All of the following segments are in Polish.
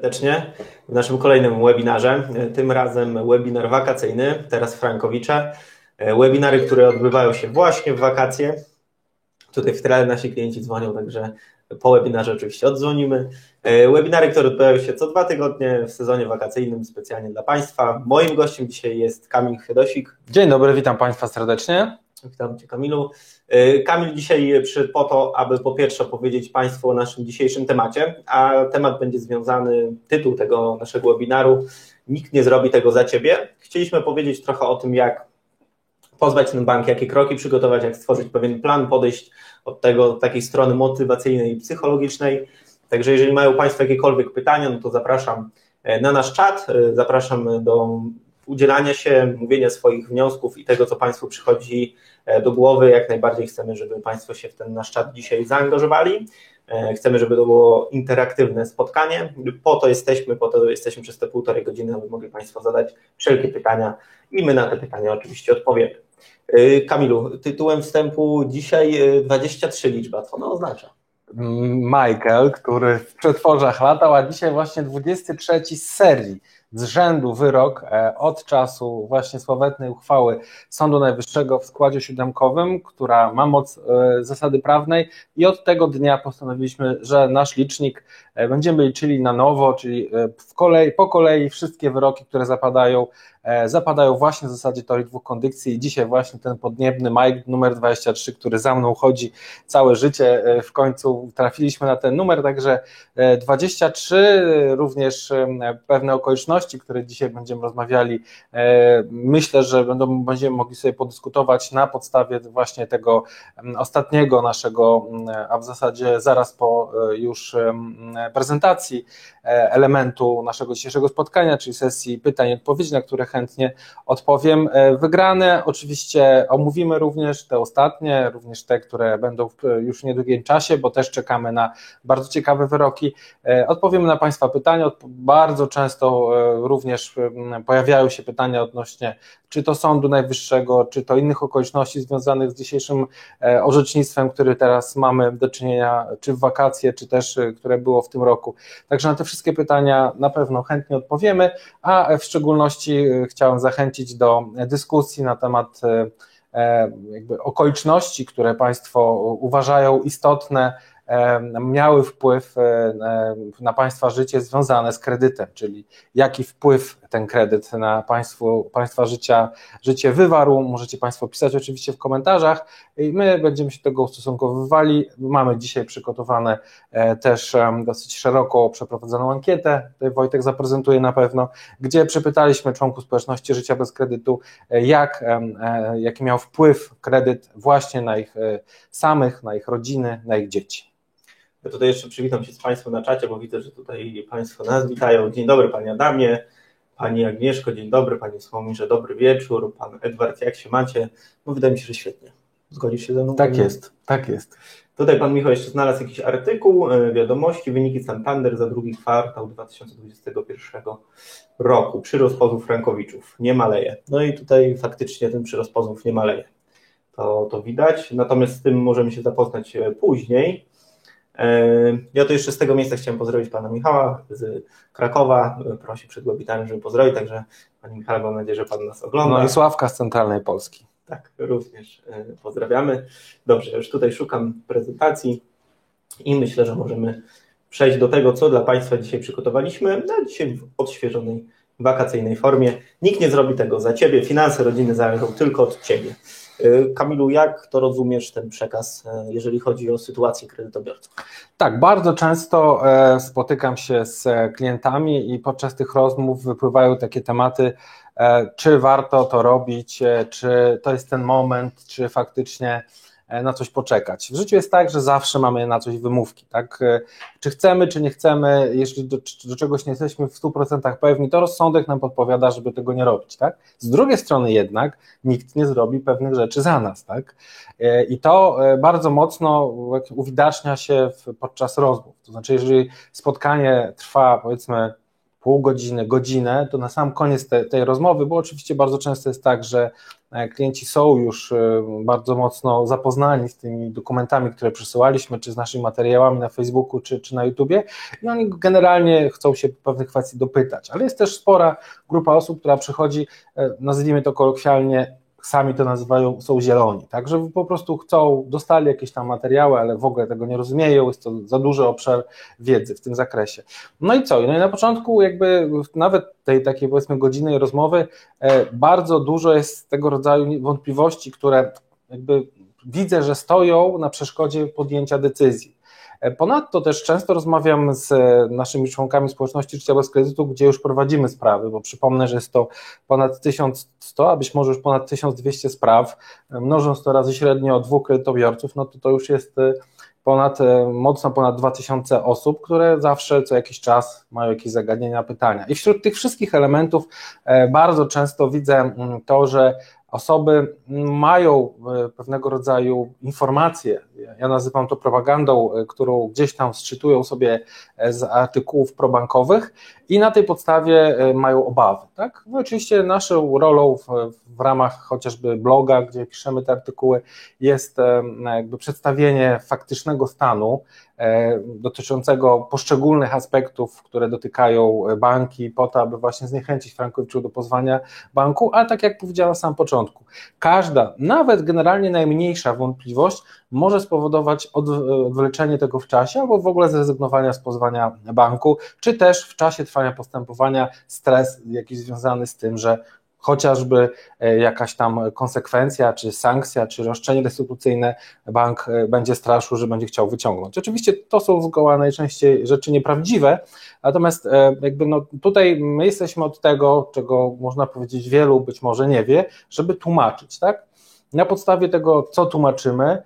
serdecznie w naszym kolejnym webinarze. Tym razem webinar wakacyjny, teraz Frankowicze. Webinary, które odbywają się właśnie w wakacje. Tutaj w tle nasi klienci dzwonią, także po webinarze oczywiście odzwonimy. Webinary, które odbywają się co dwa tygodnie w sezonie wakacyjnym specjalnie dla Państwa. Moim gościem dzisiaj jest Kamil Chwiedosik. Dzień dobry, witam Państwa serdecznie. Witam Cię Kamilu. Y, Kamil dzisiaj przyszedł po to, aby po pierwsze opowiedzieć Państwu o naszym dzisiejszym temacie, a temat będzie związany, tytuł tego naszego webinaru, nikt nie zrobi tego za Ciebie. Chcieliśmy powiedzieć trochę o tym, jak pozwać ten bank, jakie kroki przygotować, jak stworzyć pewien plan, podejść od tego, takiej strony motywacyjnej i psychologicznej. Także jeżeli mają Państwo jakiekolwiek pytania, no to zapraszam e, na nasz czat, e, zapraszam do udzielania się, mówienia swoich wniosków i tego, co Państwu przychodzi do głowy. Jak najbardziej chcemy, żeby Państwo się w ten nasz czat dzisiaj zaangażowali. E, chcemy, żeby to było interaktywne spotkanie. Po to jesteśmy, po to jesteśmy przez te półtorej godziny, aby mogli Państwo zadać wszelkie pytania i my na te pytania oczywiście odpowiemy. E, Kamilu, tytułem wstępu dzisiaj 23 liczba, co ona oznacza? Michael, który w przetworzach latał, a dzisiaj właśnie 23 z serii z rzędu wyrok e, od czasu właśnie sławetnej uchwały Sądu Najwyższego w składzie siódemkowym, która ma moc e, zasady prawnej. I od tego dnia postanowiliśmy, że nasz licznik e, będziemy liczyli na nowo, czyli w kolei, po kolei wszystkie wyroki, które zapadają zapadają właśnie w zasadzie teorii dwóch kondycji. I dzisiaj właśnie ten podniebny Mike numer 23, który za mną chodzi całe życie, e, w końcu trafiliśmy na ten numer, także 23, e, również pewne okoliczności, które dzisiaj będziemy rozmawiali, myślę, że będą, będziemy mogli sobie podyskutować na podstawie właśnie tego ostatniego naszego, a w zasadzie zaraz po już prezentacji elementu naszego dzisiejszego spotkania, czyli sesji pytań i odpowiedzi, na które chętnie odpowiem. E, wygrane oczywiście omówimy również te ostatnie, również te, które będą już w niedługim czasie, bo też czekamy na bardzo ciekawe wyroki. E, odpowiemy na Państwa pytania. Bardzo często e, również pojawiają się pytania odnośnie czy to Sądu Najwyższego, czy to innych okoliczności związanych z dzisiejszym orzecznictwem, który teraz mamy do czynienia, czy w wakacje, czy też które było w tym roku. Także na te wszystkie pytania na pewno chętnie odpowiemy, a w szczególności chciałem zachęcić do dyskusji na temat e, e, jakby okoliczności, które Państwo uważają istotne miały wpływ e, na Państwa życie związane z kredytem, czyli jaki wpływ ten kredyt na państwu, Państwa życia, życie wywarł. Możecie Państwo pisać oczywiście w komentarzach i my będziemy się do tego ustosunkowywali. Mamy dzisiaj przygotowane e, też dosyć szeroko przeprowadzoną ankietę, tutaj Wojtek zaprezentuje na pewno, gdzie przepytaliśmy członków społeczności życia bez kredytu, e, jak, jaki miał wpływ kredyt właśnie na ich samych, na ich rodziny, na ich dzieci. Ja tutaj jeszcze przywitam się z Państwem na czacie, bo widzę, że tutaj Państwo nas witają. Dzień dobry Panie Adamie, Pani Agnieszko, dzień dobry, Pani Słomirze, dobry wieczór, Pan Edward, jak się macie? No wydaje mi się, że świetnie. Zgodzisz się ze mną? Tak jest, tak jest. Tutaj Pan Michał jeszcze znalazł jakiś artykuł, e, wiadomości, wyniki Santander za drugi kwartał 2021 roku. Przyrost pozów frankowiczów nie maleje. No i tutaj faktycznie ten przyrost pozów nie maleje. To, to widać, natomiast z tym możemy się zapoznać e, później. Ja to jeszcze z tego miejsca chciałem pozdrowić pana Michała z Krakowa. Prosi przed webinarem, żeby pozdrowić, także Panie Michale, mam nadzieję, że Pan nas ogląda. No i Sławka z Centralnej Polski. Tak, również e, pozdrawiamy. Dobrze, już tutaj szukam prezentacji i myślę, że możemy przejść do tego, co dla Państwa dzisiaj przygotowaliśmy, na dzisiaj w odświeżonej, wakacyjnej formie. Nikt nie zrobi tego za Ciebie, finanse rodziny zależą tylko od Ciebie. Y, Kamilu, jak to rozumiesz ten przekaz, y, jeżeli chodzi o sytuację kredytobiorców? Tak, bardzo często e, spotykam się z klientami i podczas tych rozmów wypływają takie tematy, e, czy warto to robić, e, czy to jest ten moment, czy faktycznie E, na coś poczekać. W życiu jest tak, że zawsze mamy na coś wymówki, tak? E, czy chcemy, czy nie chcemy, jeśli do, do czegoś nie jesteśmy w 100% pewni, to rozsądek nam podpowiada, żeby tego nie robić, tak? Z drugiej strony jednak nikt nie zrobi pewnych rzeczy za nas, tak? E, I to bardzo mocno uwidacznia się podczas rozmów. To znaczy, jeżeli spotkanie trwa powiedzmy pół godziny, godzinę, to na sam koniec te, tej rozmowy, bo oczywiście bardzo często jest tak, że e, klienci są już e, bardzo mocno zapoznani z tymi dokumentami, które przesyłaliśmy, czy z naszymi materiałami na Facebooku, czy, czy na YouTubie i oni generalnie chcą się pewnych kwestii dopytać, ale jest też spora grupa osób, która przychodzi, e, nazwijmy to kolokwialnie, sami to nazywają, są zieloni, tak, że po prostu chcą, dostali jakieś tam materiały, ale w ogóle tego nie rozumieją, jest to za duży obszar wiedzy w tym zakresie. No i co? No i na początku jakby nawet tej takiej powiedzmy godzinnej rozmowy e, bardzo dużo jest tego rodzaju wątpliwości, które jakby widzę, że stoją na przeszkodzie podjęcia decyzji. Ponadto też często rozmawiam z naszymi członkami społeczności życia bez kredytu, gdzie już prowadzimy sprawy, bo przypomnę, że jest to ponad 1100, a być może już ponad 1200 spraw, mnożąc to razy średnio dwóch kredytobiorców, no to to już jest e, ponad, e, mocno ponad 2000 osób, które zawsze co jakiś czas mają jakieś zagadnienia, pytania. I wśród tych wszystkich elementów e, bardzo często widzę mm, to, że osoby mają e, pewnego rodzaju informacje, ja nazywam to propagandą, e, którą gdzieś tam sczytują sobie e, z artykułów probankowych i na tej podstawie mają obawy. Tak? No oczywiście naszą rolą w, w ramach chociażby bloga, gdzie piszemy te artykuły, jest jakby przedstawienie faktycznego stanu, dotyczącego poszczególnych aspektów, które dotykają banki, po to, aby właśnie zniechęcić Frankowiczów do pozwania banku, ale tak jak powiedziałem na samym początku, każda, nawet generalnie najmniejsza wątpliwość może spowodować odwleczenie tego w czasie albo w ogóle zrezygnowania z pozwania banku, czy też w czasie trwania postępowania stres jakiś związany z tym, że chociażby e, jakaś tam konsekwencja, czy sankcja, czy roszczenie restytucyjne bank e, będzie straszył, że będzie chciał wyciągnąć. Oczywiście to są zgoła najczęściej rzeczy nieprawdziwe, natomiast e, jakby no tutaj my jesteśmy od tego, czego można powiedzieć wielu być może nie wie, żeby tłumaczyć, tak? Na podstawie tego, co tłumaczymy,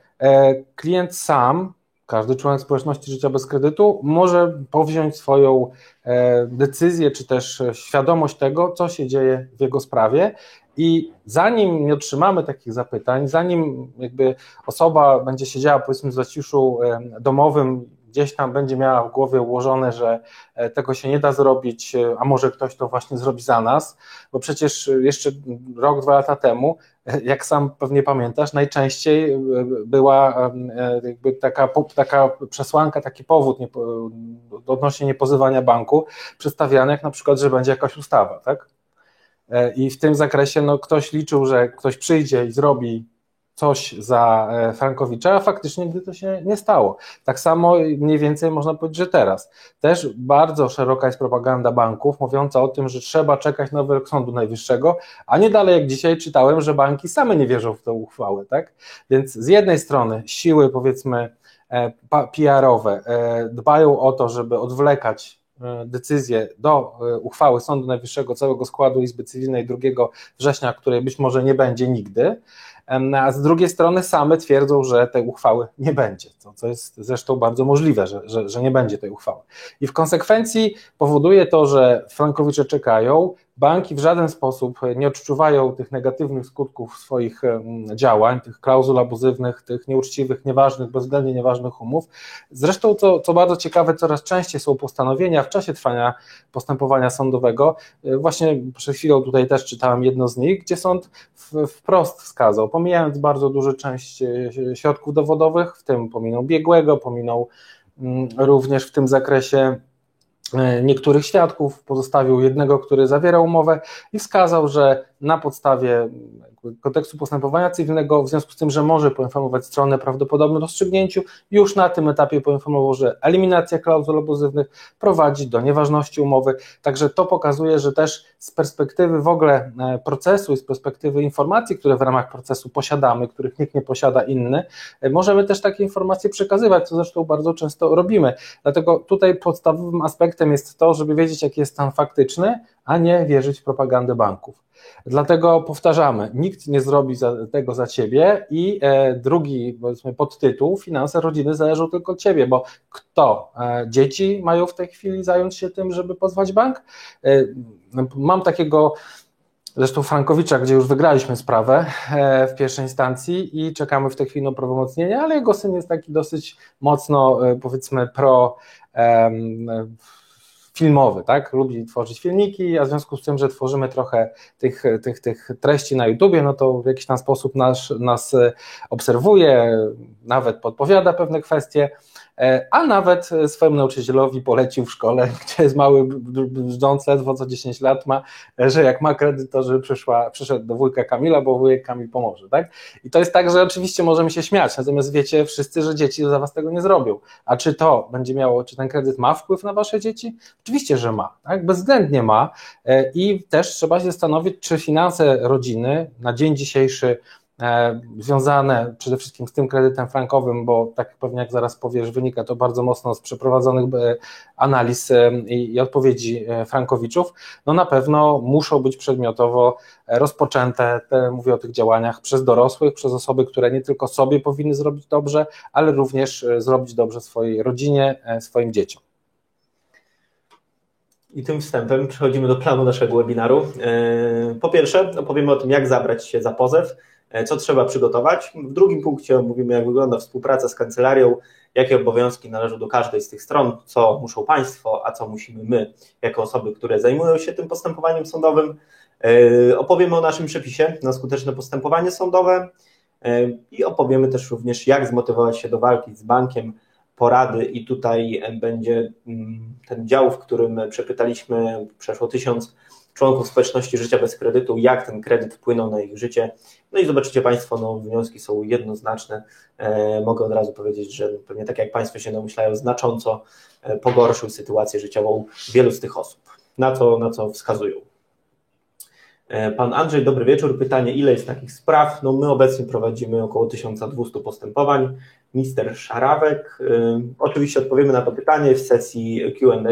klient sam każdy członek społeczności życia bez kredytu może powziąć swoją e, decyzję, czy też świadomość tego, co się dzieje w jego sprawie. I zanim nie otrzymamy takich zapytań, zanim jakby osoba będzie siedziała powiedzmy w zaciszu e, domowym gdzieś tam będzie miała w głowie ułożone, że e, tego się nie da zrobić, e, a może ktoś to właśnie zrobi za nas, bo przecież jeszcze rok, dwa lata temu, e, jak sam pewnie pamiętasz, najczęściej była jakby taka, taka przesłanka, taki powód nie, odnośnie niepozywania banku przedstawiany jak na przykład, że będzie jakaś ustawa, tak? I w tym zakresie no, ktoś liczył, że ktoś przyjdzie i zrobi coś za e, Frankowicza, a faktycznie gdy to się nie stało. Tak samo mniej więcej można powiedzieć, że teraz. Też bardzo szeroka jest propaganda banków mówiąca o tym, że trzeba czekać na wyrok Sądu Najwyższego, a nie dalej jak dzisiaj czytałem, że banki same nie wierzą w tę uchwałę. Tak? Więc z jednej strony siły powiedzmy e, PR-owe e, dbają o to, żeby odwlekać decyzję do uchwały Sądu Najwyższego całego składu Izby Cywilnej 2 września, której być może nie będzie nigdy, a z drugiej strony same twierdzą, że tej uchwały nie będzie, co, co jest zresztą bardzo możliwe, że, że, że nie będzie tej uchwały. I w konsekwencji powoduje to, że frankowicze czekają, banki w żaden sposób nie odczuwają tych negatywnych skutków swoich działań, tych klauzul abuzywnych, tych nieuczciwych, nieważnych, bezwzględnie nieważnych umów. Zresztą, co, co bardzo ciekawe, coraz częściej są postanowienia w czasie trwania postępowania sądowego. E, właśnie przed chwilą tutaj też czytałem jedno z nich, gdzie sąd wprost wskazał, pomijając bardzo dużą część e, środków dowodowych, w tym pominął biegłego, pominął mm, również w tym zakresie niektórych świadków, pozostawił jednego, który zawierał umowę i wskazał, że na podstawie kodeksu postępowania cywilnego, w związku z tym, że może poinformować stronę prawdopodobnym rozstrzygnięciu, już na tym etapie poinformował, że eliminacja klauzul abuzywnych prowadzi do nieważności umowy. Także to pokazuje, że też z perspektywy w ogóle e, procesu i z perspektywy informacji, które w ramach procesu posiadamy, których nikt nie posiada inny, e, możemy też takie informacje przekazywać, co zresztą bardzo często robimy. Dlatego tutaj podstawowym aspektem jest to, żeby wiedzieć, jaki jest stan faktyczny, a nie wierzyć w propagandę banków. Dlatego powtarzamy, nikt nie zrobi za, tego za ciebie i e, drugi, powiedzmy, podtytuł, finanse rodziny zależą tylko od ciebie, bo kto? E, dzieci mają w tej chwili zająć się tym, żeby pozwać bank? E, mam takiego zresztą Frankowicza, gdzie już wygraliśmy sprawę e, w pierwszej instancji i czekamy w tej chwili na prawomocnienie, ale jego syn jest taki dosyć mocno, e, powiedzmy, pro filmowy, tak? Lubi tworzyć filmiki, a w związku z tym, że tworzymy trochę tych, tych, tych treści na YouTubie, no to w jakiś tam sposób nas, nas obserwuje, nawet podpowiada pewne kwestie. E, a nawet swojemu nauczycielowi polecił w szkole, gdzie jest mały brzdąc, ledwo co 10 lat ma, że jak ma kredyt, to żeby przyszła, przyszedł do wujka Kamila, bo wujek Kamil pomoże, tak? I to jest tak, że oczywiście możemy się śmiać, natomiast wiecie wszyscy, że dzieci za was tego nie zrobią. A czy to będzie miało, czy ten kredyt ma wpływ na wasze dzieci? Oczywiście, że ma, tak? Bezwzględnie ma e, i też trzeba się zastanowić, czy finanse rodziny na dzień dzisiejszy E, związane przede wszystkim z tym kredytem frankowym, bo tak pewnie jak zaraz powiesz, wynika to bardzo mocno z przeprowadzonych e, analiz e, i odpowiedzi frankowiczów, no na pewno muszą być przedmiotowo rozpoczęte, te, mówię o tych działaniach, przez dorosłych, przez osoby, które nie tylko sobie powinny zrobić dobrze, ale również zrobić dobrze swojej rodzinie, swoim dzieciom. I tym wstępem przechodzimy do planu naszego webinaru. Po pierwsze, opowiemy o tym, jak zabrać się za pozew, E, co trzeba przygotować. W drugim punkcie omówimy, jak wygląda współpraca z kancelarią, jakie obowiązki należą do każdej z tych stron, co muszą Państwo, a co musimy my, jako osoby, które zajmują się tym postępowaniem sądowym. E, opowiemy o naszym przepisie na skuteczne postępowanie sądowe e, i opowiemy też również, jak zmotywować się do walki z bankiem, porady i tutaj będzie mm, ten dział, w którym przepytaliśmy przeszło tysiąc członków społeczności życia bez kredytu, jak ten kredyt wpłynął na ich życie. No i zobaczycie Państwo, no, wnioski są jednoznaczne. E, mogę od razu powiedzieć, że pewnie tak jak Państwo się domyślają, znacząco e, pogorszył sytuację życiową wielu z tych osób. Na co, na co wskazują. E, pan Andrzej, dobry wieczór. Pytanie, ile jest takich spraw? No my obecnie prowadzimy około 1200 postępowań. Mister Szarawek. E, oczywiście odpowiemy na to pytanie w sesji Q&A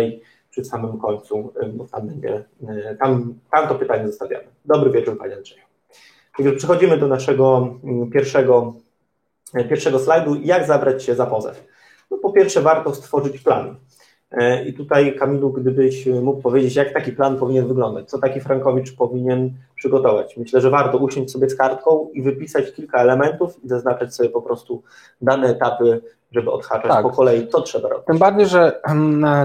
przy samym końcu, bo tam będzie, e, tam, tam to pytanie zostawiamy. Dobry wieczór Panie Andrzeju. Przechodzimy do naszego mm, pierwszego, e, pierwszego slajdu. Jak zabrać się za pozew? No, po pierwsze warto stworzyć plan. E, I tutaj Kamilu, gdybyś mógł powiedzieć, jak taki plan powinien wyglądać, co taki Frankowicz powinien przygotować. Myślę, że warto usiąść sobie z kartką i wypisać kilka elementów i zaznaczać sobie po prostu dane etapy żeby odhaczać tak. po kolei, to trzeba robić. Tym bardziej, że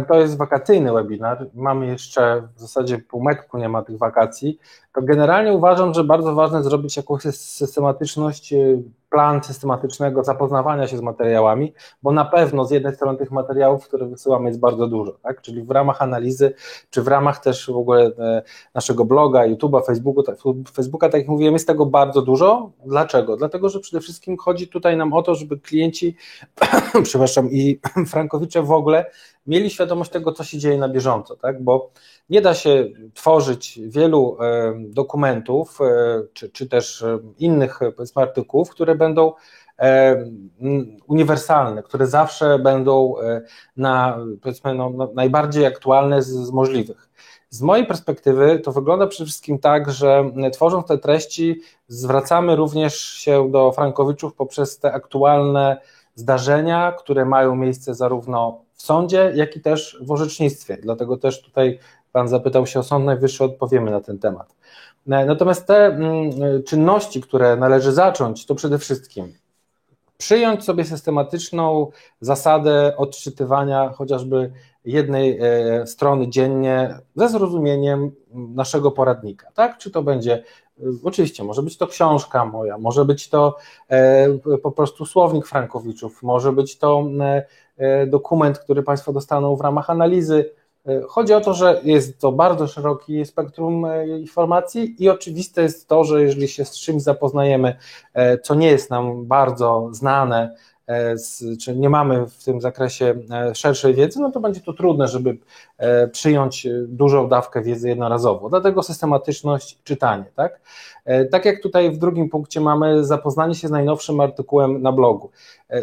to jest wakacyjny webinar, mamy jeszcze w zasadzie półmetku nie ma tych wakacji, to generalnie uważam, że bardzo ważne zrobić jakąś systematyczność y, plan systematycznego zapoznawania się z materiałami, bo na pewno z jednej strony tych materiałów, które wysyłamy jest bardzo dużo, tak? czyli w ramach analizy, czy w ramach też w ogóle e, naszego bloga, YouTube'a, Facebooku, tak, Facebooka, tak jak mówiłem, jest tego bardzo dużo. Dlaczego? Dlatego, że przede wszystkim chodzi tutaj nam o to, żeby klienci, przepraszam, i Frankowicze w ogóle mieli świadomość tego, co się dzieje na bieżąco, tak? bo nie da się tworzyć wielu e, dokumentów, e, czy, czy też e, innych artykułów, które będą uniwersalne, które zawsze będą na, powiedzmy, no, no, najbardziej aktualne z, z możliwych. Z mojej perspektywy to wygląda przede wszystkim tak, że tworząc te treści, zwracamy również się do Frankowiczów poprzez te aktualne zdarzenia, które mają miejsce zarówno w sądzie, jak i też w orzecznictwie. Dlatego też tutaj Pan zapytał się o Sąd Najwyższy, odpowiemy na ten temat. E, natomiast te mm, czynności, które należy zacząć, to przede wszystkim przyjąć sobie systematyczną zasadę odczytywania chociażby jednej e, strony dziennie ze zrozumieniem naszego poradnika. Tak? Czy to będzie, e, oczywiście, może być to książka moja, może być to po prostu słownik Frankowiczów, może być to dokument, który Państwo dostaną w ramach analizy. E, chodzi o to, że jest to bardzo szeroki spektrum e, informacji i oczywiste jest to, że jeżeli się z czymś zapoznajemy, e, co nie jest nam bardzo znane, czy nie mamy w tym zakresie szerszej wiedzy, no to będzie to trudne, żeby przyjąć dużą dawkę wiedzy jednorazowo. Dlatego systematyczność, czytanie. Tak? tak jak tutaj w drugim punkcie mamy zapoznanie się z najnowszym artykułem na blogu.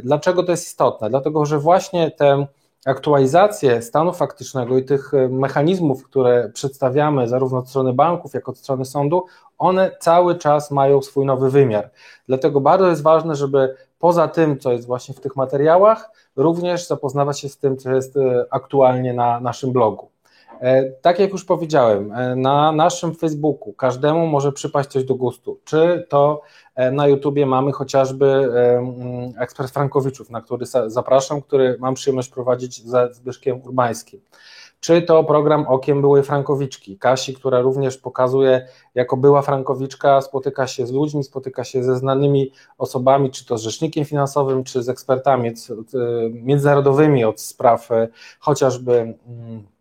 Dlaczego to jest istotne? Dlatego, że właśnie te aktualizację stanu faktycznego i tych e, mechanizmów, które przedstawiamy zarówno od strony banków, jak i od strony sądu, one cały czas mają swój nowy wymiar. Dlatego bardzo jest ważne, żeby poza tym, co jest właśnie w tych materiałach, również zapoznawać się z tym, co jest e, aktualnie na naszym blogu. E, tak jak już powiedziałem, e, na naszym Facebooku każdemu może przypaść coś do gustu. Czy to e, na YouTubie mamy chociażby mm, ekspres Frankowiczów, na który zapraszam, który mam przyjemność prowadzić ze Zbyszkiem Urbańskim. czy to program Okiem byłej Frankowiczki, Kasi, która również pokazuje, jako była Frankowiczka, spotyka się z ludźmi, spotyka się ze znanymi osobami, czy to z rzecznikiem finansowym, czy z ekspertami międzynarodowymi od spraw chociażby mm,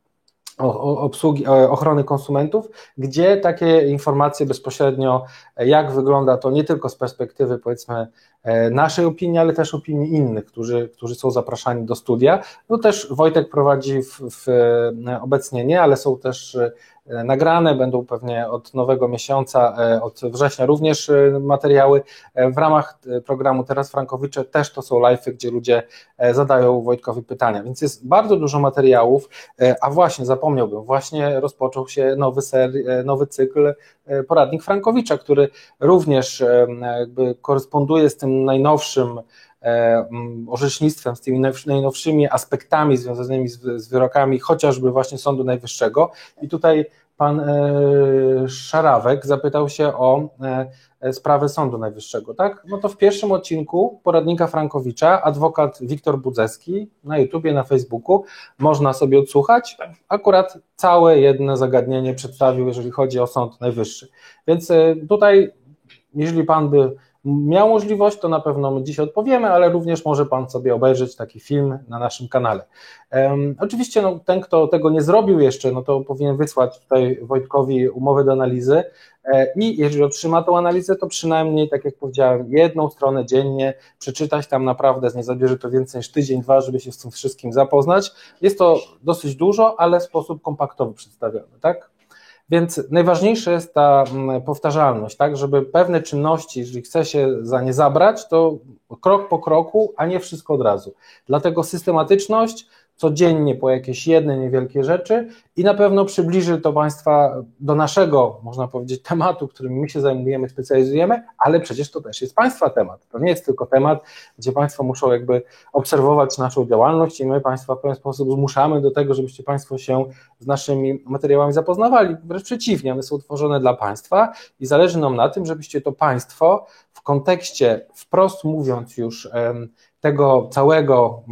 obsługi, ochrony konsumentów, gdzie takie informacje bezpośrednio, jak wygląda to nie tylko z perspektywy powiedzmy e, naszej opinii, ale też opinii innych, którzy, którzy są zapraszani do studia. No też Wojtek prowadzi w, w, obecnie nie, ale są też E, nagrane, będą pewnie od nowego miesiąca, e, od września również e, materiały. W ramach programu Teraz Frankowicze też to są live'y, gdzie ludzie zadają Wojtkowi pytania, więc jest bardzo dużo materiałów, a właśnie zapomniałbym, właśnie rozpoczął się nowy, seri, nowy cykl Poradnik Frankowicza, który również jakby koresponduje z tym najnowszym orzecznictwem, z tymi najnowszymi aspektami związanymi z, z wyrokami, chociażby właśnie Sądu Najwyższego. I tutaj pan e, Szarawek zapytał się o e, sprawę Sądu Najwyższego, tak? No to w pierwszym odcinku poradnika Frankowicza adwokat Wiktor Budzeski na YouTubie, na Facebooku można sobie odsłuchać. Akurat całe jedno zagadnienie przedstawił, jeżeli chodzi o Sąd Najwyższy. Więc e, tutaj, jeżeli pan by miał możliwość, to na pewno my dziś odpowiemy, ale również może Pan sobie obejrzeć taki film na naszym kanale. Um, oczywiście no, ten, kto tego nie zrobił jeszcze, no to powinien wysłać tutaj Wojtkowi umowę do analizy e, i jeżeli otrzyma tą analizę, to przynajmniej, tak jak powiedziałem, jedną stronę dziennie przeczytać, tam naprawdę nie zabierze to więcej niż tydzień, dwa, żeby się z tym wszystkim zapoznać. Jest to dosyć dużo, ale w sposób kompaktowy przedstawiony, tak? Więc najważniejsza jest ta mm, powtarzalność, tak, żeby pewne czynności, jeżeli chce się za nie zabrać, to krok po kroku, a nie wszystko od razu. Dlatego systematyczność, codziennie po jakieś jedne niewielkie rzeczy i na pewno przybliży to Państwa do naszego, można powiedzieć, tematu, którym my się zajmujemy, specjalizujemy, ale przecież to też jest Państwa temat. To nie jest tylko temat, gdzie Państwo muszą jakby obserwować naszą działalność i my Państwa w pewien sposób zmuszamy do tego, żebyście Państwo się z naszymi materiałami zapoznawali. Wręcz przeciwnie, one są utworzone dla Państwa i zależy nam na tym, żebyście to Państwo w kontekście, wprost mówiąc już, tego całego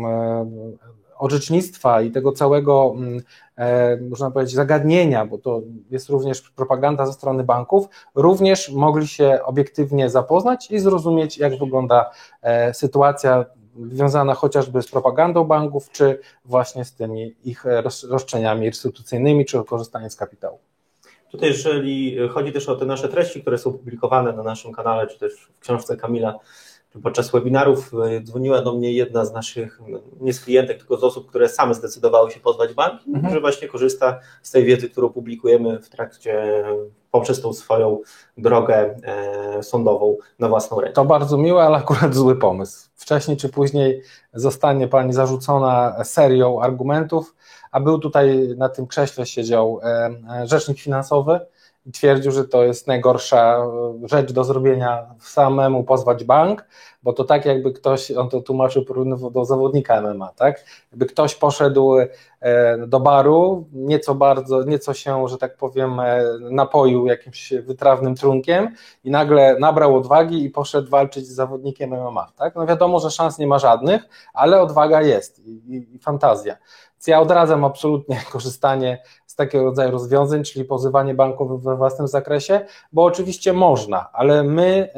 orzecznictwa i tego całego, mm, e, można powiedzieć, zagadnienia, bo to jest również propaganda ze strony banków, również mogli się obiektywnie zapoznać i zrozumieć, jak wygląda e, sytuacja związana chociażby z propagandą banków, czy właśnie z tymi ich roszczeniami instytucyjnymi, czy korzystaniem z kapitału. Tutaj, jeżeli chodzi też o te nasze treści, które są publikowane na naszym kanale, czy też w książce Kamila podczas webinarów e, dzwoniła do mnie jedna z naszych, nie z klientek, tylko z osób, które same zdecydowały się pozwać bank, mhm. że właśnie korzysta z tej wiedzy, którą publikujemy w trakcie, poprzez tą swoją drogę e, sądową na własną rękę. To bardzo miłe, ale akurat zły pomysł. Wcześniej czy później zostanie Pani zarzucona serią argumentów, a był tutaj na tym krześle siedział e, rzecznik finansowy, i twierdził, że to jest najgorsza e, rzecz do zrobienia samemu pozwać bank, bo to tak jakby ktoś, on to tłumaczył do zawodnika MMA, tak? Jakby ktoś poszedł e, do baru, nieco bardzo, nieco się, że tak powiem, e, napoił jakimś wytrawnym trunkiem i nagle nabrał odwagi i poszedł walczyć z zawodnikiem MMA, tak? No wiadomo, że szans nie ma żadnych, ale odwaga jest i, i, i fantazja. Więc ja odradzam absolutnie korzystanie z takiego rodzaju rozwiązań, czyli pozywanie banków we własnym zakresie, bo oczywiście można, ale my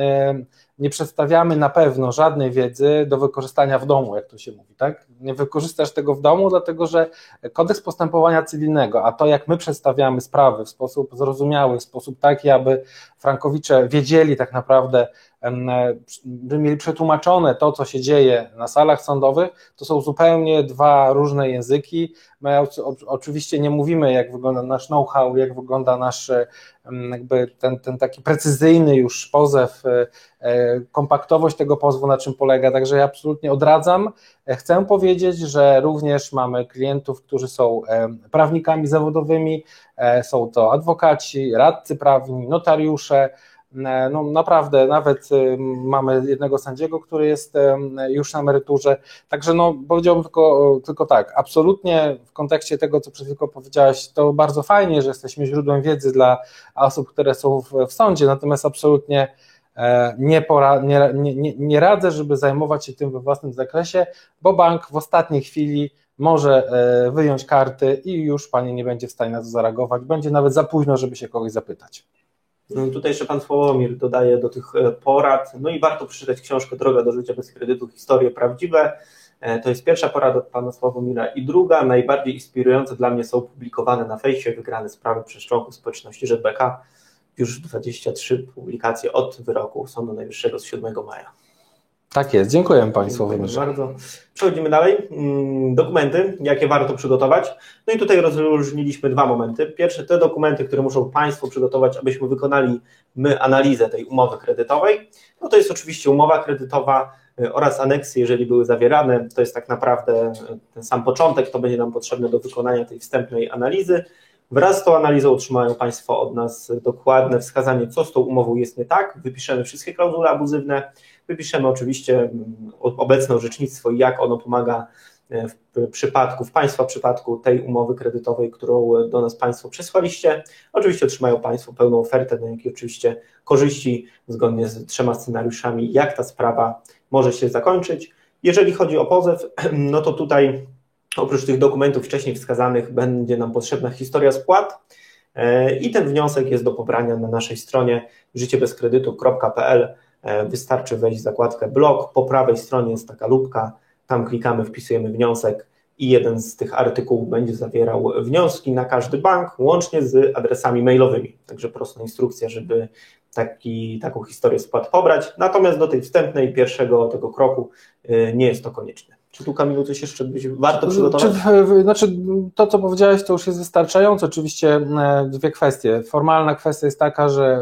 nie przedstawiamy na pewno żadnej wiedzy do wykorzystania w domu, jak to się mówi, tak? Nie wykorzystasz tego w domu, dlatego że kodeks postępowania cywilnego, a to jak my przedstawiamy sprawy w sposób zrozumiały, w sposób taki, aby Frankowicze wiedzieli tak naprawdę, by mieli przetłumaczone to, co się dzieje na salach sądowych, to są zupełnie dwa różne języki. My oczywiście nie mówimy, jak wygląda nasz know-how, jak wygląda nasz jakby ten, ten taki precyzyjny już pozew, e, e, kompaktowość tego pozwu, na czym polega, także ja absolutnie odradzam. E, chcę powiedzieć, że również mamy klientów, którzy są prawnikami zawodowymi, są to adwokaci, radcy prawni, notariusze, E, no naprawdę, nawet y, mamy jednego sędziego, który jest już na emeryturze, także no powiedziałbym tylko, tylko tak, absolutnie w kontekście tego, co przed chwilą powiedziałaś, to bardzo fajnie, że jesteśmy źródłem wiedzy dla osób, które są w, w sądzie, natomiast absolutnie nie, pora, nie, nie, nie radzę, żeby zajmować się tym we własnym zakresie, bo bank w ostatniej chwili może wyjąć karty i już Pani nie będzie w stanie na to zareagować. Będzie nawet za późno, żeby się kogoś zapytać. No tutaj jeszcze pan Sławomir dodaje do tych e, porad, no i warto przeczytać książkę Droga do życia bez kredytu, historie prawdziwe. E, to jest pierwsza porada od pana Sławomira i druga, najbardziej inspirujące dla mnie są publikowane na fejsie wygrane sprawy przeszczołku społeczności ŻBK. Już 23 publikacje od wyroku Sądu Najwyższego z 7 maja. Tak jest, dziękuję Państwu bardzo. Przechodzimy dalej. Mm, dokumenty, jakie warto przygotować. No i tutaj rozróżniliśmy dwa momenty. Pierwsze, te dokumenty, które muszą Państwo przygotować, abyśmy wykonali my analizę tej umowy kredytowej. No to jest oczywiście umowa kredytowa y, oraz aneksy, jeżeli były zawierane. To jest tak naprawdę y, ten sam początek, to będzie nam potrzebne do wykonania tej wstępnej analizy. Wraz z tą analizą otrzymają Państwo od nas dokładne wskazanie, co z tą umową jest nie tak. Wypiszemy wszystkie klauzule abuzywne Wypiszemy oczywiście mm, obecne orzecznictwo i jak ono pomaga e, w przypadku, w Państwa przypadku tej umowy kredytowej, którą do nas Państwo przesłaliście. Oczywiście otrzymają Państwo pełną ofertę, no jak i oczywiście korzyści zgodnie z trzema scenariuszami, jak ta sprawa może się zakończyć. Jeżeli chodzi o pozew, no to tutaj oprócz tych dokumentów wcześniej wskazanych będzie nam potrzebna historia spłat e, i ten wniosek jest do pobrania na naszej stronie życiebezkredytu.pl wystarczy wejść w zakładkę blog, po prawej stronie jest taka lubka, tam klikamy, wpisujemy wniosek i jeden z tych artykułów będzie zawierał wnioski na każdy bank, łącznie z adresami mailowymi. Także prosta instrukcja, żeby taki, taką historię spłat pobrać. Natomiast do tej wstępnej, pierwszego tego kroku e, nie jest to konieczne. Czy tu Kamilu coś jeszcze byś warto przygotować? Czy, znaczy to, co powiedziałeś, to już jest wystarczające. Oczywiście e, dwie kwestie. Formalna kwestia jest taka, że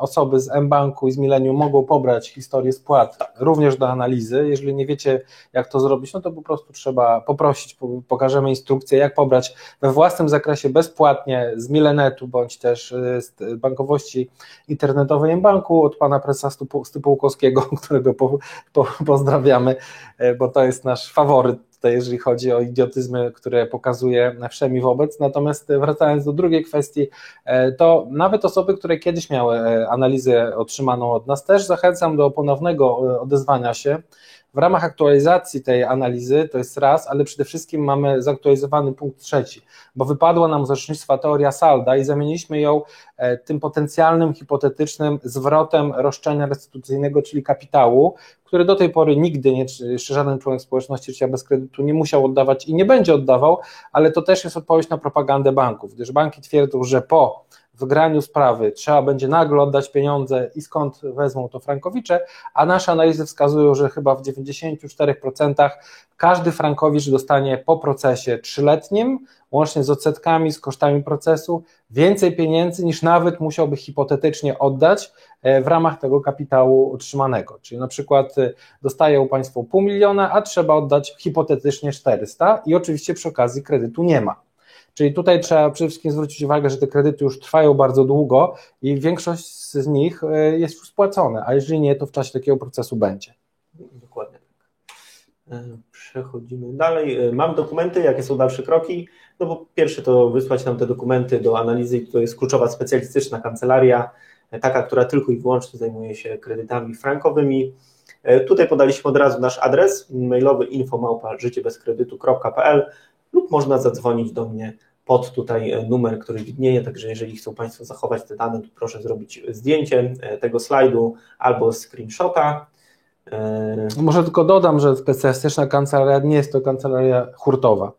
osoby z mBanku i z Millennium mogą pobrać historię spłat również do analizy. Jeżeli nie wiecie, jak to zrobić, no to po prostu trzeba poprosić, pokażemy instrukcję, jak pobrać we własnym zakresie bezpłatnie z Milenetu, bądź też e, z bankowości internetowej mBanku od pana prezesa Stypułkowskiego, którego po, po, pozdrawiamy, e, bo to jest nasz faworyt tutaj, jeżeli chodzi o idiotyzmy, które pokazuje wszemi wobec. Natomiast wracając do drugiej kwestii, e, to nawet osoby, które kiedyś miały e, analizę otrzymaną od nas, też zachęcam do ponownego e, odezwania się. W ramach aktualizacji tej analizy to jest raz, ale przede wszystkim mamy zaktualizowany punkt trzeci, bo wypadła nam z orzecznictwa teoria salda i zamieniliśmy ją e, tym potencjalnym, hipotetycznym zwrotem roszczenia restytucyjnego, czyli kapitału, który do tej pory nigdy nie, jeszcze żaden członek społeczności życia bez kredytu nie musiał oddawać i nie będzie oddawał, ale to też jest odpowiedź na propagandę banków, gdyż banki twierdzą, że po wygraniu sprawy trzeba będzie nagle oddać pieniądze i skąd wezmą to frankowicze, a nasze analizy wskazują, że chyba w 94% każdy frankowicz dostanie po procesie trzyletnim, łącznie z odsetkami, z kosztami procesu, więcej pieniędzy niż nawet musiałby hipotetycznie oddać e, w ramach tego kapitału otrzymanego. Czyli na przykład e, dostają Państwo pół miliona, a trzeba oddać hipotetycznie 400 i oczywiście przy okazji kredytu nie ma. Czyli tutaj trzeba przede wszystkim zwrócić uwagę, że te kredyty już trwają bardzo długo i większość z nich e, jest już spłacone, a jeżeli nie, to w czasie takiego procesu będzie. Dokładnie tak. E, przechodzimy dalej. E, mam dokumenty, jakie są dalsze kroki? No bo pierwsze to wysłać nam te dokumenty do analizy, to jest kluczowa specjalistyczna kancelaria, taka, która tylko i wyłącznie zajmuje się kredytami frankowymi. Tutaj podaliśmy od razu nasz adres mailowy infomałpa życiebezkredytu.pl lub można zadzwonić do mnie pod tutaj e, numer, który widnieje, także jeżeli chcą Państwo zachować te dane, to proszę zrobić zdjęcie e, tego slajdu albo screenshota. E, Może tylko dodam, że specjalistyczna kancelaria nie jest to kancelaria hurtowa.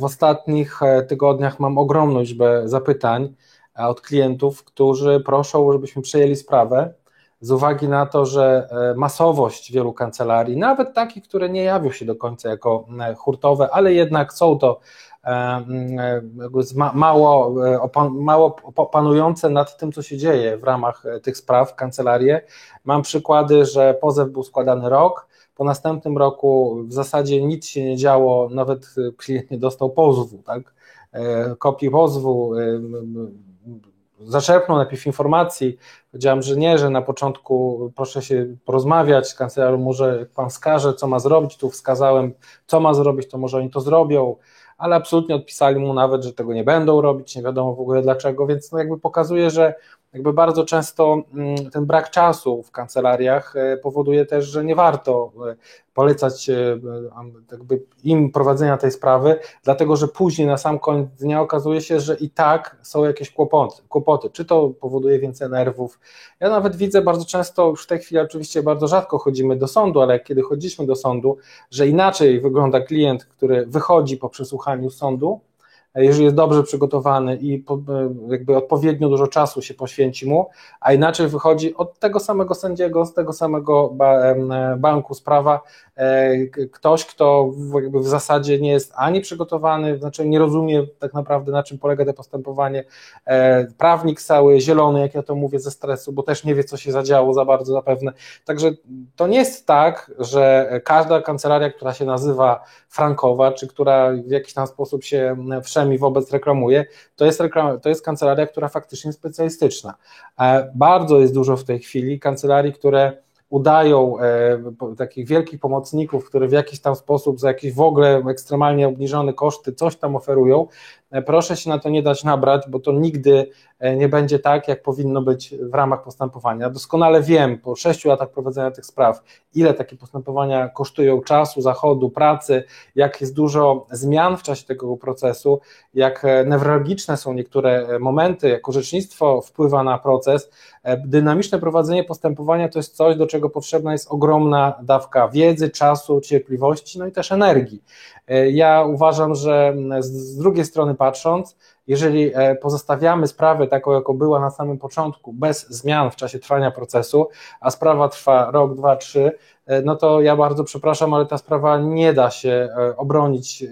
W ostatnich tygodniach mam ogromną liczbę zapytań od klientów, którzy proszą, żebyśmy przejęli sprawę z uwagi na to, że masowość wielu kancelarii, nawet takich, które nie jawią się do końca jako hurtowe, ale jednak są to mało, e, mało panujące nad tym, co się dzieje w ramach e, tych spraw, kancelarie. Mam przykłady, że pozew był składany rok, po następnym roku w zasadzie nic się nie działo, nawet e, klient nie dostał pozwu, tak? kopii pozwu, zaczerpnął najpierw informacji, powiedziałem, że nie, że na początku proszę się porozmawiać z kancelarią, może pan wskaże, co ma zrobić, tu wskazałem, co ma zrobić, to może oni to zrobią, ale absolutnie odpisali mu nawet, że tego nie będą robić, nie wiadomo w ogóle dlaczego, więc no jakby pokazuje, że jakby bardzo często mm, ten brak czasu w kancelariach powoduje też, że nie warto polecać jakby im prowadzenia tej sprawy, dlatego że później na sam koniec dnia okazuje się, że i tak są jakieś kłopoty, kłopoty. Czy to powoduje więcej nerwów? Ja nawet widzę bardzo często, już w tej chwili oczywiście bardzo rzadko chodzimy do sądu, ale kiedy chodziliśmy do sądu, że inaczej wygląda klient, który wychodzi po przesłuchaniu sądu, jeżeli jest dobrze przygotowany i jakby odpowiednio dużo czasu się poświęci mu, a inaczej wychodzi od tego samego sędziego, z tego samego banku sprawa, e, ktoś, kto jakby w zasadzie nie jest ani przygotowany, znaczy nie rozumie tak naprawdę na czym polega to postępowanie, e, prawnik cały zielony, jak ja to mówię, ze stresu, bo też nie wie, co się zadziało za bardzo zapewne. Także to nie jest tak, że każda kancelaria, która się nazywa frankowa, czy która w jakiś tam sposób się wszemi wobec reklamuje, to jest, reklam, to jest kancelaria, która faktycznie jest specjalistyczna. E, bardzo jest dużo w tej chwili kancelarii, które udają e, takich wielkich pomocników, które w jakiś tam sposób za jakieś w ogóle ekstremalnie obniżone koszty coś tam oferują, E, proszę się na to nie dać nabrać, bo to nigdy e, nie będzie tak, jak powinno być w ramach postępowania. Doskonale wiem po sześciu latach prowadzenia tych spraw, ile takie postępowania kosztują czasu, zachodu, pracy, jak jest dużo zmian w czasie tego procesu, jak newralgiczne są niektóre momenty, jak orzecznictwo wpływa na proces. Dynamiczne prowadzenie postępowania to jest coś, do czego potrzebna jest ogromna dawka wiedzy, czasu, cierpliwości, no i też energii. Ja uważam, że z drugiej strony patrząc, jeżeli e, pozostawiamy sprawę taką, jaką była na samym początku, bez zmian w czasie trwania procesu, a sprawa trwa rok, dwa, trzy, e, no to ja bardzo przepraszam, ale ta sprawa nie da się e, obronić,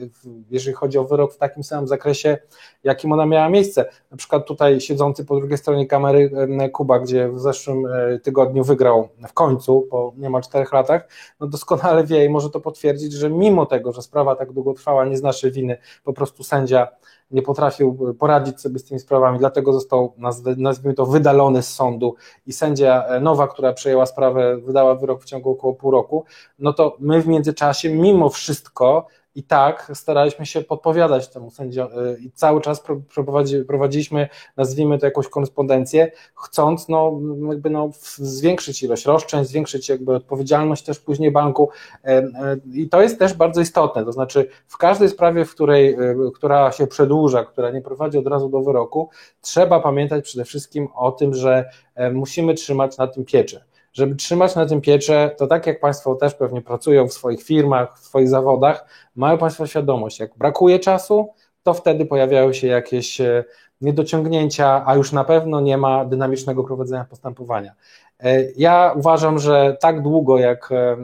jeżeli chodzi o wyrok w takim samym zakresie, jakim ona miała miejsce. Na przykład tutaj siedzący po drugiej stronie kamery Kuba, gdzie w zeszłym tygodniu wygrał w końcu, po niemal czterech latach, no doskonale wie i może to potwierdzić, że mimo tego, że sprawa tak długo trwała, nie z naszej winy, po prostu sędzia nie potrafił poradzić sobie z tymi sprawami, dlatego został, nazwijmy to, wydalony z sądu. I sędzia nowa, która przejęła sprawę, wydała wyrok w ciągu około pół roku, no to my w międzyczasie mimo wszystko i tak staraliśmy się podpowiadać temu sędziowi i cały czas prowadziliśmy, nazwijmy to jakąś korespondencję, chcąc no, jakby no, zwiększyć ilość roszczeń, zwiększyć jakby odpowiedzialność też później banku. E, e, i to jest też bardzo istotne, to znaczy w każdej sprawie, w której, e, która się przedłuża, która nie prowadzi od razu do wyroku, trzeba pamiętać przede wszystkim o tym, że musimy trzymać na tym pieczę żeby trzymać na tym pieczę, to tak jak Państwo też pewnie pracują w swoich firmach, w swoich zawodach, mają Państwo świadomość, jak brakuje czasu, to wtedy pojawiają się jakieś e, niedociągnięcia, a już na pewno nie ma dynamicznego prowadzenia postępowania. E, ja uważam, że tak długo, jak e,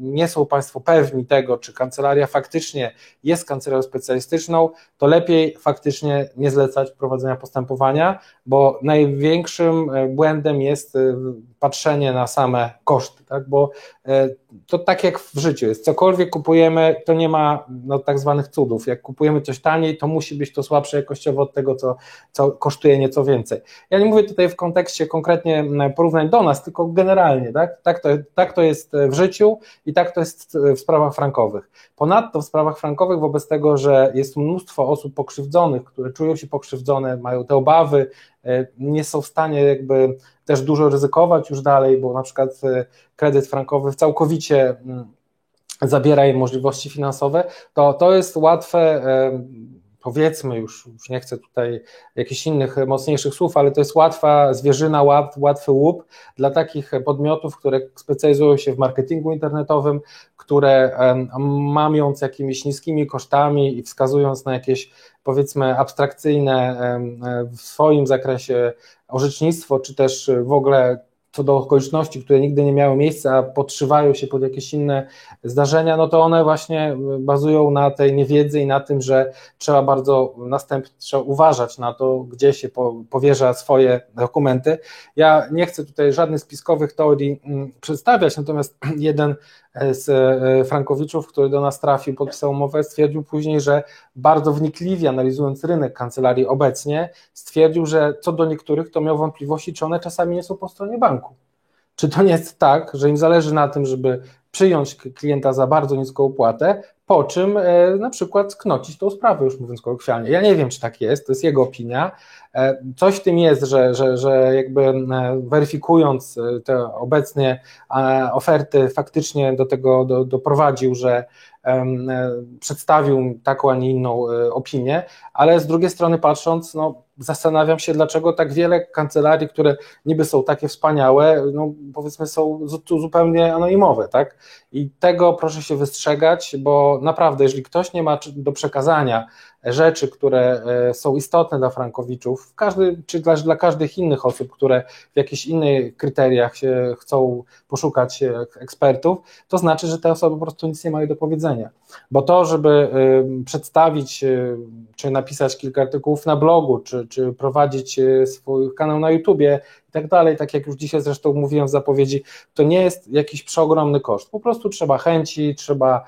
nie są Państwo pewni tego, czy kancelaria faktycznie jest kancelarią specjalistyczną, to lepiej faktycznie nie zlecać prowadzenia postępowania, bo największym błędem jest patrzenie na same koszty, tak? bo e, to tak jak w życiu jest, cokolwiek kupujemy, to nie ma no, tak zwanych cudów, jak kupujemy coś taniej, to musi być to słabsze jakościowo od tego, co, co kosztuje nieco więcej. Ja nie mówię tutaj w kontekście konkretnie porównań do nas, tylko generalnie, tak? Tak, to, tak to jest w życiu i tak to jest w sprawach frankowych. Ponadto w sprawach frankowych, wobec tego, że jest mnóstwo osób pokrzywdzonych, które czują się pokrzywdzone, mają te obawy, nie są w stanie jakby też dużo ryzykować już dalej, bo na przykład e, kredyt frankowy całkowicie mm, zabiera im możliwości finansowe, to to jest łatwe e, powiedzmy już, już nie chcę tutaj jakichś innych mocniejszych słów, ale to jest łatwa zwierzyna, łat, łatwy łup dla takich podmiotów, które specjalizują się w marketingu internetowym, które mamiąc jakimiś niskimi kosztami i wskazując na jakieś powiedzmy abstrakcyjne w swoim zakresie orzecznictwo, czy też w ogóle co do okoliczności, które nigdy nie miały miejsca, a podszywają się pod jakieś inne zdarzenia, no to one właśnie bazują na tej niewiedzy i na tym, że trzeba bardzo następnie trzeba uważać na to, gdzie się powierza swoje dokumenty. Ja nie chcę tutaj żadnych spiskowych teorii mm, przedstawiać, natomiast jeden z e, Frankowiczów, który do nas trafił, podpisał umowę, stwierdził później, że bardzo wnikliwie analizując rynek kancelarii obecnie, stwierdził, że co do niektórych to miał wątpliwości, czy one czasami nie są po stronie banku. Czy to nie jest tak, że im zależy na tym, żeby przyjąć klienta za bardzo niską opłatę, po czym e, na przykład knocić tą sprawę, już mówiąc kolokwialnie. Ja nie wiem, czy tak jest, to jest jego opinia. E, coś w tym jest, że, że, że jakby e, weryfikując te obecnie oferty, faktycznie do tego do, doprowadził, że przedstawił taką, a nie inną opinię, ale z drugiej strony patrząc, no, zastanawiam się, dlaczego tak wiele kancelarii, które niby są takie wspaniałe, no powiedzmy są zupełnie anonimowe, tak? I tego proszę się wystrzegać, bo naprawdę, jeżeli ktoś nie ma do przekazania rzeczy, które e, są istotne dla frankowiczów, każdy, czy dla, dla każdych innych osób, które w jakichś innych kryteriach się chcą poszukać e, ekspertów, to znaczy, że te osoby po prostu nic nie mają do powiedzenia. Bo to, żeby e, przedstawić, czy napisać kilka artykułów na blogu, czy, czy prowadzić swój kanał na YouTubie i tak dalej, tak jak już dzisiaj zresztą mówiłem w zapowiedzi, to nie jest jakiś przeogromny koszt. Po prostu trzeba chęci, trzeba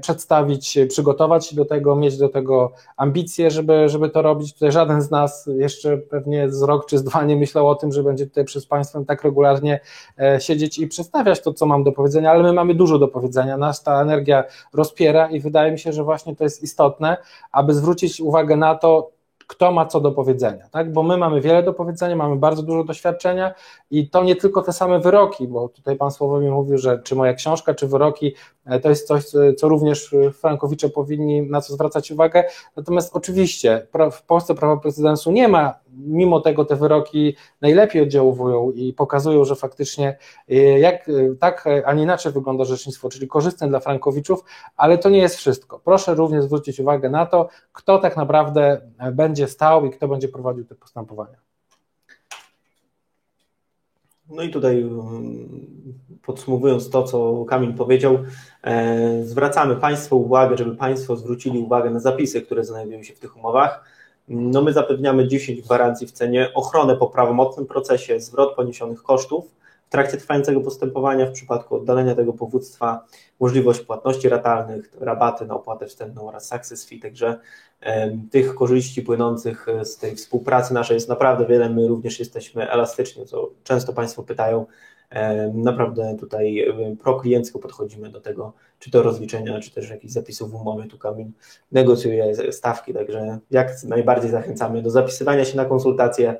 przedstawić, przygotować się do tego, mieć do tego ambicje, żeby, żeby to robić. Tutaj żaden z nas jeszcze pewnie z rok czy z dwa nie myślał o tym, że będzie tutaj przez Państwem tak regularnie e, siedzieć i przedstawiać to, co mam do powiedzenia, ale my mamy dużo do powiedzenia. Nas ta energia rozpiera i wydaje mi się, że właśnie to jest istotne, aby zwrócić uwagę na to, kto ma co do powiedzenia, tak? bo my mamy wiele do powiedzenia, mamy bardzo dużo doświadczenia i to nie tylko te same wyroki, bo tutaj Pan Słowomir mówił, że czy moja książka, czy wyroki to jest coś, co również Frankowicze powinni na co zwracać uwagę, natomiast oczywiście w Polsce prawa precedensu nie ma mimo tego te wyroki najlepiej oddziałują i pokazują, że faktycznie e, jak, e, tak, a nie inaczej wygląda rzecznictwo, czyli korzystne dla frankowiczów, ale to nie jest wszystko. Proszę również zwrócić uwagę na to, kto tak naprawdę będzie stał i kto będzie prowadził te postępowania. No i tutaj mm, podsumowując to, co Kamil powiedział, e, zwracamy Państwu uwagę, żeby Państwo zwrócili uwagę na zapisy, które znajdują się w tych umowach. No my zapewniamy 10 gwarancji w cenie, ochronę po prawomocnym procesie, zwrot poniesionych kosztów w trakcie trwającego postępowania, w przypadku oddalenia tego powództwa, możliwość płatności ratalnych, rabaty na opłatę wstępną oraz success fee, także tych korzyści płynących z tej współpracy naszej jest naprawdę wiele, my również jesteśmy elastyczni, co często Państwo pytają, Naprawdę tutaj prokliencko podchodzimy do tego, czy to rozliczenia, czy też jakichś zapisów w umowie. Tu Kamil negocjuje stawki, także jak najbardziej zachęcamy do zapisywania się na konsultacje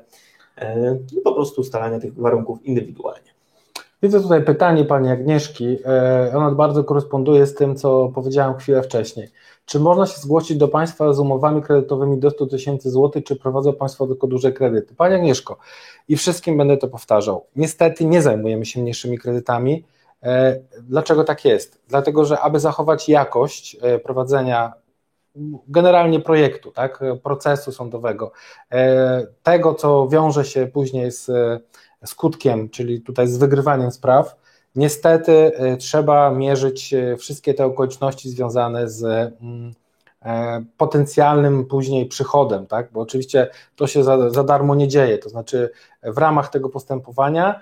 i po prostu ustalania tych warunków indywidualnie. Widzę tutaj pytanie pani Agnieszki. E, ona bardzo koresponduje z tym, co powiedziałem chwilę wcześniej. Czy można się zgłosić do Państwa z umowami kredytowymi do 100 tysięcy złotych, czy prowadzą Państwo tylko duże kredyty? Pani Agnieszko, i wszystkim będę to powtarzał. Niestety nie zajmujemy się mniejszymi kredytami. E, dlaczego tak jest? Dlatego, że aby zachować jakość e, prowadzenia generalnie projektu, tak, procesu sądowego, tego, co wiąże się później z skutkiem, czyli tutaj z wygrywaniem spraw, niestety y, trzeba mierzyć y, wszystkie te okoliczności związane z mm, e, potencjalnym później przychodem, tak? bo oczywiście to się za, za darmo nie dzieje, to znaczy w ramach tego postępowania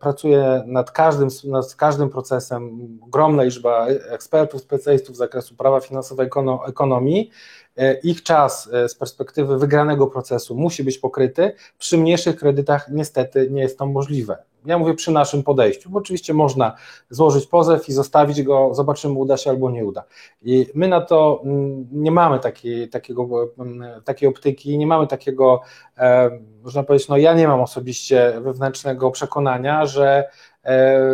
pracuje nad każdym, nad każdym procesem ogromna liczba ekspertów, specjalistów z zakresu prawa finansowego, ekonomii E, ich czas e, z perspektywy wygranego procesu musi być pokryty. Przy mniejszych kredytach niestety nie jest to możliwe. Ja mówię przy naszym podejściu, bo oczywiście można złożyć pozew i zostawić go, zobaczymy, uda się albo nie uda. I my na to mm, nie mamy takiej, takiego, mm, takiej optyki, nie mamy takiego, e, można powiedzieć, no ja nie mam osobiście wewnętrznego przekonania, że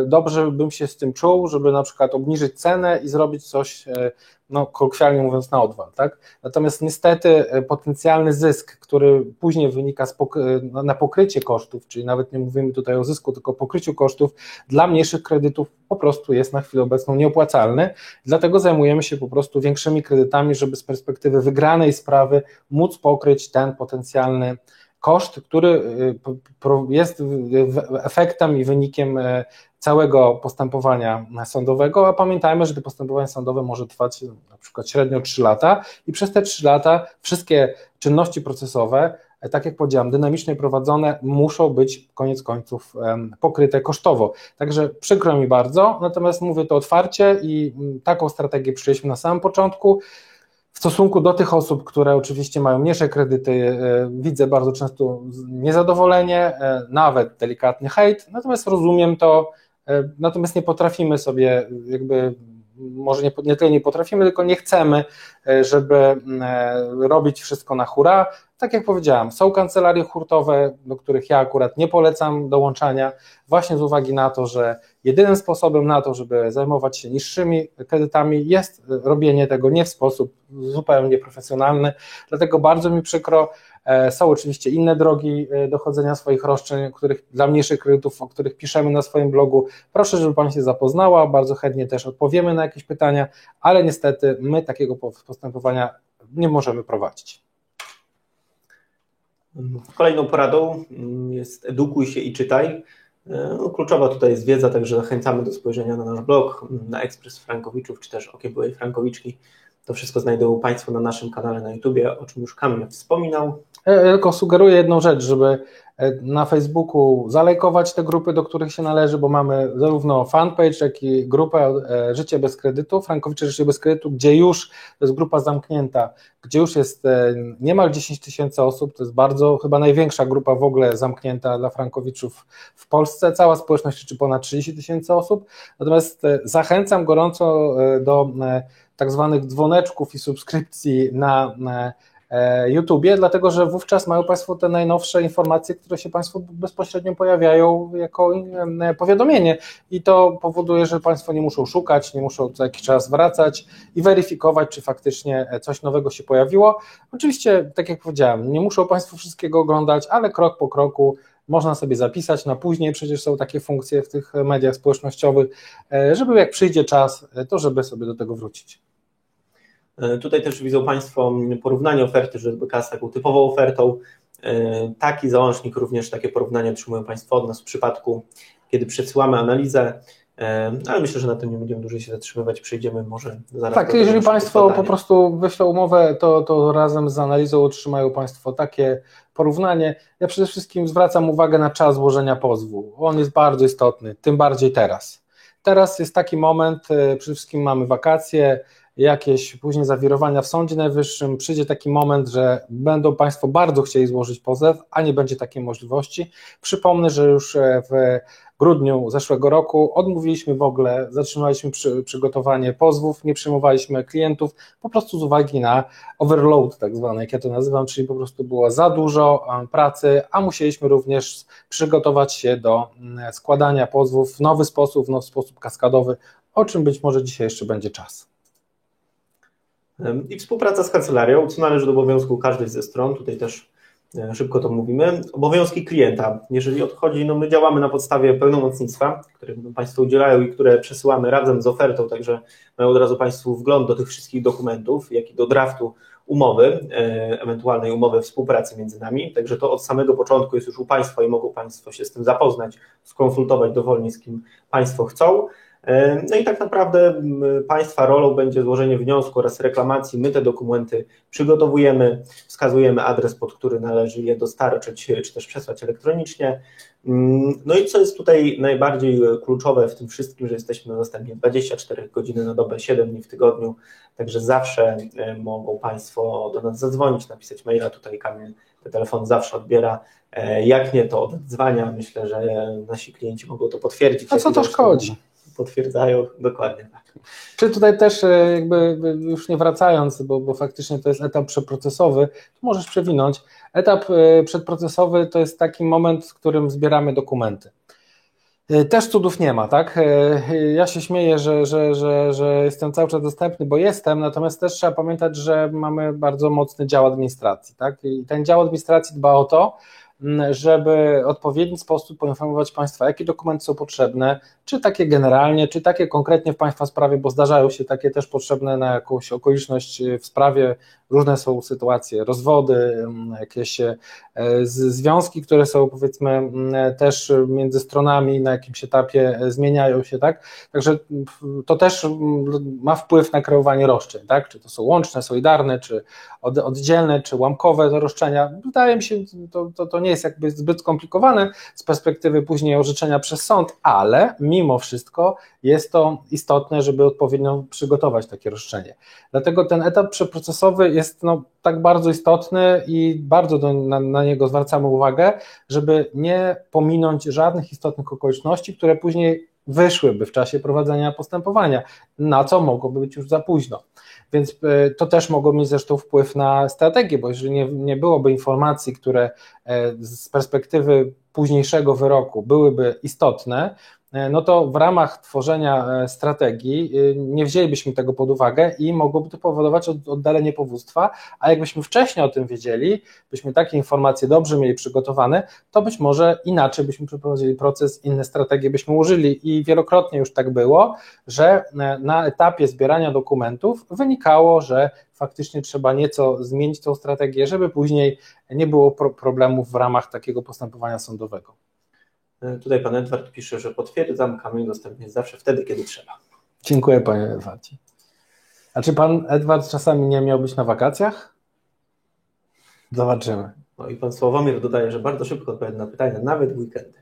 dobrze bym się z tym czuł, żeby na przykład obniżyć cenę i zrobić coś, e, no kolokwialnie mówiąc, na odwal. Tak? Natomiast niestety e, potencjalny zysk, który później wynika pok- na pokrycie kosztów, czyli nawet nie mówimy tutaj o zysku, tylko pokryciu kosztów, dla mniejszych kredytów po prostu jest na chwilę obecną nieopłacalny. Dlatego zajmujemy się po prostu większymi kredytami, żeby z perspektywy wygranej sprawy móc pokryć ten potencjalny koszt, który y, jest efektem i wynikiem e, całego postępowania sądowego, a pamiętajmy, że to postępowanie sądowe może trwać na przykład średnio 3 lata i przez te 3 lata wszystkie czynności procesowe, e, tak jak powiedziałam, dynamicznie prowadzone, muszą być koniec końców pokryte kosztowo. Także przykro mi bardzo, natomiast mówię to otwarcie i taką strategię przyjęliśmy na samym początku. Stosunku do tych osób, które oczywiście mają mniejsze kredyty, e, widzę bardzo często niezadowolenie, e, nawet delikatny hejt, natomiast rozumiem to, e, natomiast nie potrafimy sobie jakby może nie, nie tyle nie potrafimy, tylko nie chcemy, żeby robić wszystko na hura. Tak jak powiedziałem, są kancelarie hurtowe, do których ja akurat nie polecam dołączania, właśnie z uwagi na to, że jedynym sposobem na to, żeby zajmować się niższymi kredytami jest robienie tego nie w sposób zupełnie profesjonalny, dlatego bardzo mi przykro, E, są oczywiście inne drogi e, dochodzenia swoich roszczeń, których, dla mniejszych kredytów, o których piszemy na swoim blogu. Proszę, żeby Pani się zapoznała, bardzo chętnie też odpowiemy na jakieś pytania, ale niestety my takiego postępowania nie możemy prowadzić. Kolejną poradą jest edukuj się i czytaj. E, no, kluczowa tutaj jest wiedza, także zachęcamy do spojrzenia na nasz blog, na Ekspres Frankowiczów, czy też Okiem Byłej Frankowiczki. To wszystko znajdą Państwo na naszym kanale na YouTubie, o czym już Kamil wspominał. Ja tylko sugeruję jedną rzecz, żeby e, na Facebooku zalajkować te grupy, do których się należy, bo mamy zarówno fanpage, jak i grupę e, Życie bez kredytu, Frankowicze Życie bez kredytu, gdzie już, to jest grupa zamknięta, gdzie już jest e, niemal 10 tysięcy osób, to jest bardzo, chyba największa grupa w ogóle zamknięta dla Frankowiczów w Polsce, cała społeczność liczy ponad 30 tysięcy osób, natomiast zachęcam gorąco do tak zwanych dzwoneczków i subskrypcji na, e, YouTubie, dlatego że wówczas mają Państwo te najnowsze informacje, które się Państwu bezpośrednio pojawiają jako e, powiadomienie i to powoduje, że Państwo nie muszą szukać, nie muszą co jakiś czas wracać i weryfikować, czy faktycznie coś nowego się pojawiło. Oczywiście, tak jak powiedziałem, nie muszą Państwo wszystkiego oglądać, ale krok po kroku można sobie zapisać na później, przecież są takie funkcje w tych mediach społecznościowych, e, żeby jak przyjdzie czas, to żeby sobie do tego wrócić. E, tutaj też widzą Państwo porównanie oferty ŻBK z taką typową ofertą. E, taki załącznik, również takie porównanie otrzymują Państwo od nas w przypadku, kiedy przesyłamy analizę, e, ale myślę, że na tym nie będziemy dłużej się zatrzymywać, przejdziemy może zaraz. Tak, jeżeli Państwo po prostu wyślą umowę, to, to razem z analizą otrzymają Państwo takie porównanie. Ja przede wszystkim zwracam uwagę na czas złożenia pozwu. On jest bardzo istotny, tym bardziej teraz. Teraz jest taki moment, przede wszystkim mamy wakacje, jakieś później zawirowania w Sądzie Najwyższym, przyjdzie taki moment, że będą Państwo bardzo chcieli złożyć pozew, a nie będzie takiej możliwości. Przypomnę, że już e, w grudniu zeszłego roku odmówiliśmy w ogóle, zatrzymaliśmy przy, przygotowanie pozwów, nie przyjmowaliśmy klientów, po prostu z uwagi na overload, tak zwany, jak ja to nazywam, czyli po prostu było za dużo e, pracy, a musieliśmy również przygotować się do mm, składania pozwów w nowy sposób, w nowy sposób kaskadowy, o czym być może dzisiaj jeszcze będzie czas. I współpraca z kancelarią, co należy do obowiązku każdej ze stron, tutaj też e, szybko to mówimy. Obowiązki klienta, jeżeli odchodzi, no my działamy na podstawie pełnomocnictwa, które Państwo udzielają i które przesyłamy razem z ofertą, także mają od razu Państwu wgląd do tych wszystkich dokumentów, jak i do draftu umowy, e, ewentualnej umowy współpracy między nami, także to od samego początku jest już u Państwa i mogą Państwo się z tym zapoznać, skonsultować dowolnie z kim Państwo chcą. E, no i tak naprawdę Państwa rolą będzie złożenie wniosku oraz reklamacji. My te dokumenty przygotowujemy, wskazujemy adres, pod który należy je dostarczyć, czy też przesłać elektronicznie. No i co jest tutaj najbardziej kluczowe w tym wszystkim, że jesteśmy dostępni 24 godziny na dobę, 7 dni w tygodniu, także zawsze e, mogą Państwo do nas zadzwonić, napisać maila, tutaj Kamil ten telefon zawsze odbiera, e, jak nie to oddzwania, myślę, że nasi klienci mogą to potwierdzić. A co to szkodzi? Potwierdzają dokładnie tak. Czy tutaj też e, jakby już nie wracając, bo, bo faktycznie to jest etap przeprocesowy, to możesz przewinąć. Etap e, przedprocesowy to jest taki moment, w którym zbieramy dokumenty. E, też cudów nie ma, tak? Ja się śmieję, że, że, że, że jestem cały czas dostępny, bo jestem, natomiast też trzeba pamiętać, że mamy bardzo mocny dział administracji, tak? I ten dział administracji dba o to, żeby w odpowiedni sposób poinformować Państwa, jakie dokumenty są potrzebne, czy takie generalnie, czy takie konkretnie w Państwa sprawie, bo zdarzają się takie też potrzebne na jakąś okoliczność w sprawie, różne są sytuacje, rozwody, jakieś e, związki, które są powiedzmy też między stronami na jakimś etapie e, zmieniają się, tak? Także to też ma wpływ na kreowanie roszczeń, tak? Czy to są łączne, solidarne, czy oddzielne, czy łamkowe roszczenia. Wydaje mi się, to, to, to nie jest jakby zbyt skomplikowane z perspektywy później orzeczenia przez sąd, ale mimo wszystko jest to istotne, żeby odpowiednio przygotować takie roszczenie. Dlatego ten etap przeprocesowy jest no, tak bardzo istotny i bardzo do, na, na niego zwracamy uwagę, żeby nie pominąć żadnych istotnych okoliczności, które później wyszłyby w czasie prowadzenia postępowania, na co mogłoby być już za późno. Więc e, to też mogło mieć zresztą wpływ na strategię, bo jeżeli nie, nie byłoby informacji, które e, z perspektywy późniejszego wyroku byłyby istotne, no to w ramach tworzenia e, strategii e, nie wzięlibyśmy tego pod uwagę i mogłoby to powodować oddalenie powództwa, a jakbyśmy wcześniej o tym wiedzieli, byśmy takie informacje dobrze mieli przygotowane, to być może inaczej byśmy przeprowadzili proces, inne strategie byśmy użyli i wielokrotnie już tak było, że na etapie zbierania dokumentów wynikało, że faktycznie trzeba nieco zmienić tą strategię, żeby później nie było problemów w ramach takiego postępowania sądowego. E, tutaj pan Edward pisze, że potwierdzam, kamień dostępny jest zawsze wtedy, kiedy trzeba. Dziękuję panie Edwardzie. A czy pan Edward czasami nie miał być na wakacjach? Zobaczymy. No i pan Sławomir dodaje, że bardzo szybko odpowiada na pytania, nawet w weekendy.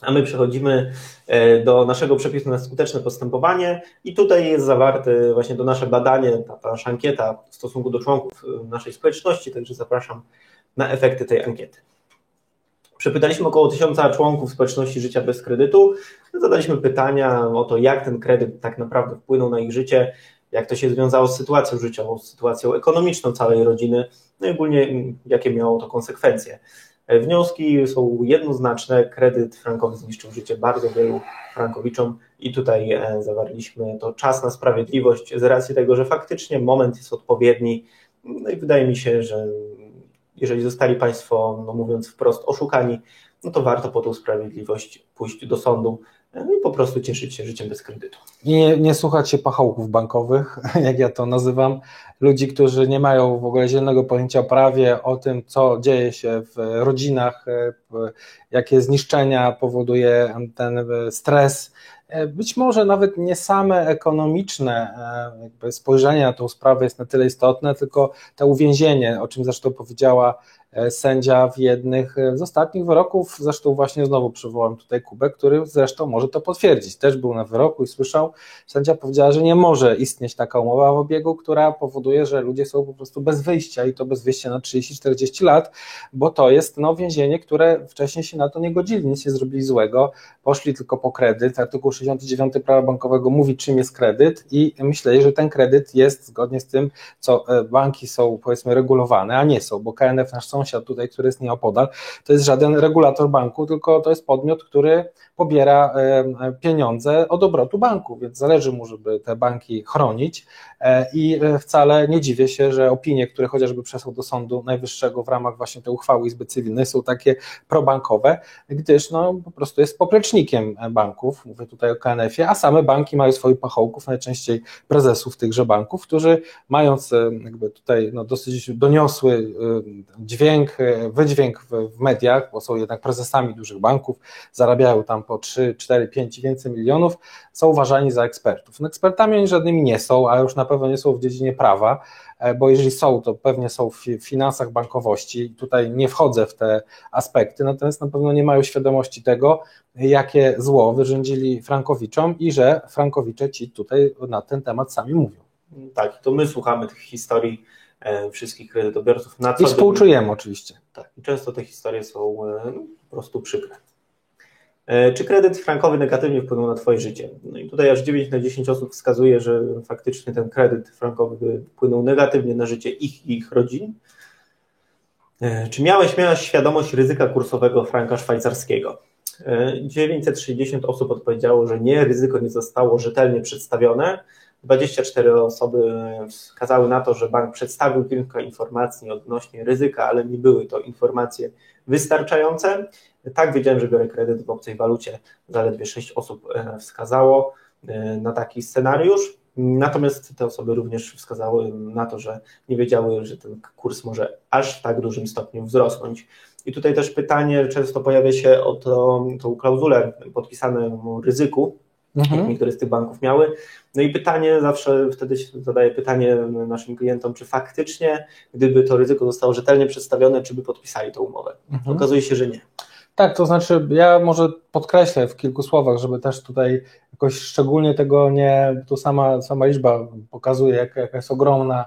A my przechodzimy e, do naszego przepisu na skuteczne postępowanie i tutaj jest zawarte właśnie to nasze badanie, ta, ta nasza ankieta w stosunku do członków e, naszej społeczności, także zapraszam na efekty tej ankiety. Przepytaliśmy około tysiąca członków społeczności życia bez kredytu. Zadaliśmy pytania o to, jak ten kredyt tak naprawdę wpłynął na ich życie, jak to się związało z sytuacją życiową, z sytuacją ekonomiczną całej rodziny, no i ogólnie jakie miało to konsekwencje. Wnioski są jednoznaczne. Kredyt frankowy zniszczył życie bardzo wielu frankowiczom i tutaj e, zawarliśmy to czas na sprawiedliwość z racji tego, że faktycznie moment jest odpowiedni. No i wydaje mi się, że jeżeli zostali Państwo, no mówiąc wprost, oszukani, no to warto po tą sprawiedliwość pójść do sądu no i po prostu cieszyć się życiem bez kredytu. I nie, nie słuchać się pachołków bankowych, jak ja to nazywam, ludzi, którzy nie mają w ogóle zielonego pojęcia o prawie, o tym, co dzieje się w rodzinach, e, jakie zniszczenia powoduje ten e, stres. E, być może nawet nie same ekonomiczne spojrzenie na tą sprawę jest na tyle istotne, tylko to uwięzienie, o czym zresztą powiedziała E, sędzia w jednych e, z ostatnich wyroków, zresztą właśnie znowu przywołam tutaj Kubę, który zresztą może to potwierdzić, też był na wyroku i słyszał, sędzia powiedziała, że nie może istnieć taka umowa w obiegu, która powoduje, że ludzie są po prostu bez wyjścia i to bez wyjścia na 30-40 lat, bo to jest no, więzienie, które wcześniej się na to nie godzili, nic nie zrobili złego, poszli tylko po kredyt, artykuł 69 prawa bankowego mówi czym jest kredyt i myśleli, że ten kredyt jest zgodnie z tym, co e, banki są powiedzmy regulowane, a nie są, bo KNF nasz sąsiad tutaj, który jest nieopodal, to jest żaden regulator banku, tylko to jest podmiot, który pobiera pieniądze od obrotu banku, więc zależy mu, żeby te banki chronić i e, wcale nie dziwię się, że opinie, które chociażby przesłał do Sądu Najwyższego w ramach właśnie tej uchwały Izby Cywilnej są takie probankowe, gdyż no, po prostu jest poplecznikiem banków, mówię tutaj o KNF-ie, a same banki mają swoich pachołków, najczęściej prezesów tychże banków, którzy mając jakby tutaj no, dosyć doniosły dźwięk, wydźwięk w, w mediach, bo są jednak prezesami dużych banków, zarabiają tam po 3, 4, 5 i więcej milionów, są uważani za ekspertów. No, ekspertami oni żadnymi nie są, a już na pewno nie są w dziedzinie prawa, e, bo jeżeli są, to pewnie są w finansach bankowości. Tutaj nie wchodzę w te aspekty, natomiast na pewno nie mają świadomości tego, jakie zło wyrządzili Frankowiczom i że Frankowicze ci tutaj na ten temat sami mówią. Tak, to my słuchamy tych historii e, wszystkich kredytobiorców. Na I współczujemy oczywiście. Tak, i często te historie są e, no, po prostu przykre. Czy kredyt frankowy negatywnie wpłynął na Twoje życie? Tutaj aż 9 na 10 osób wskazuje, że faktycznie ten kredyt frankowy wpłynął negatywnie na życie ich i ich rodzin. E, czy miałeś, miałaś świadomość ryzyka kursowego franka szwajcarskiego? 960 e, osób odpowiedziało, że nie, ryzyko nie zostało rzetelnie przedstawione. 24 osoby wskazały na to, że bank przedstawił kilka informacji odnośnie ryzyka, ale nie były to informacje wystarczające. Tak, wiedziałem, że biorę kredyt w obcej walucie. Zaledwie 6 osób e, wskazało na taki scenariusz. Natomiast te osoby również wskazały na to, że nie wiedziały, że ten kurs może aż w tak dużym stopniu wzrosnąć. I tutaj też pytanie często pojawia się o to, tą klauzulę podpisaną ryzyku, mhm. niektóre z tych banków miały. No i pytanie, zawsze wtedy się zadaje pytanie naszym klientom, czy faktycznie, gdyby to ryzyko zostało rzetelnie przedstawione, czy by podpisali tę umowę. Mhm. Okazuje się, że nie. Tak, to znaczy ja może podkreślę w kilku słowach, żeby też tutaj jakoś szczególnie tego nie, tu sama, sama liczba pokazuje, jak, jaka jest ogromna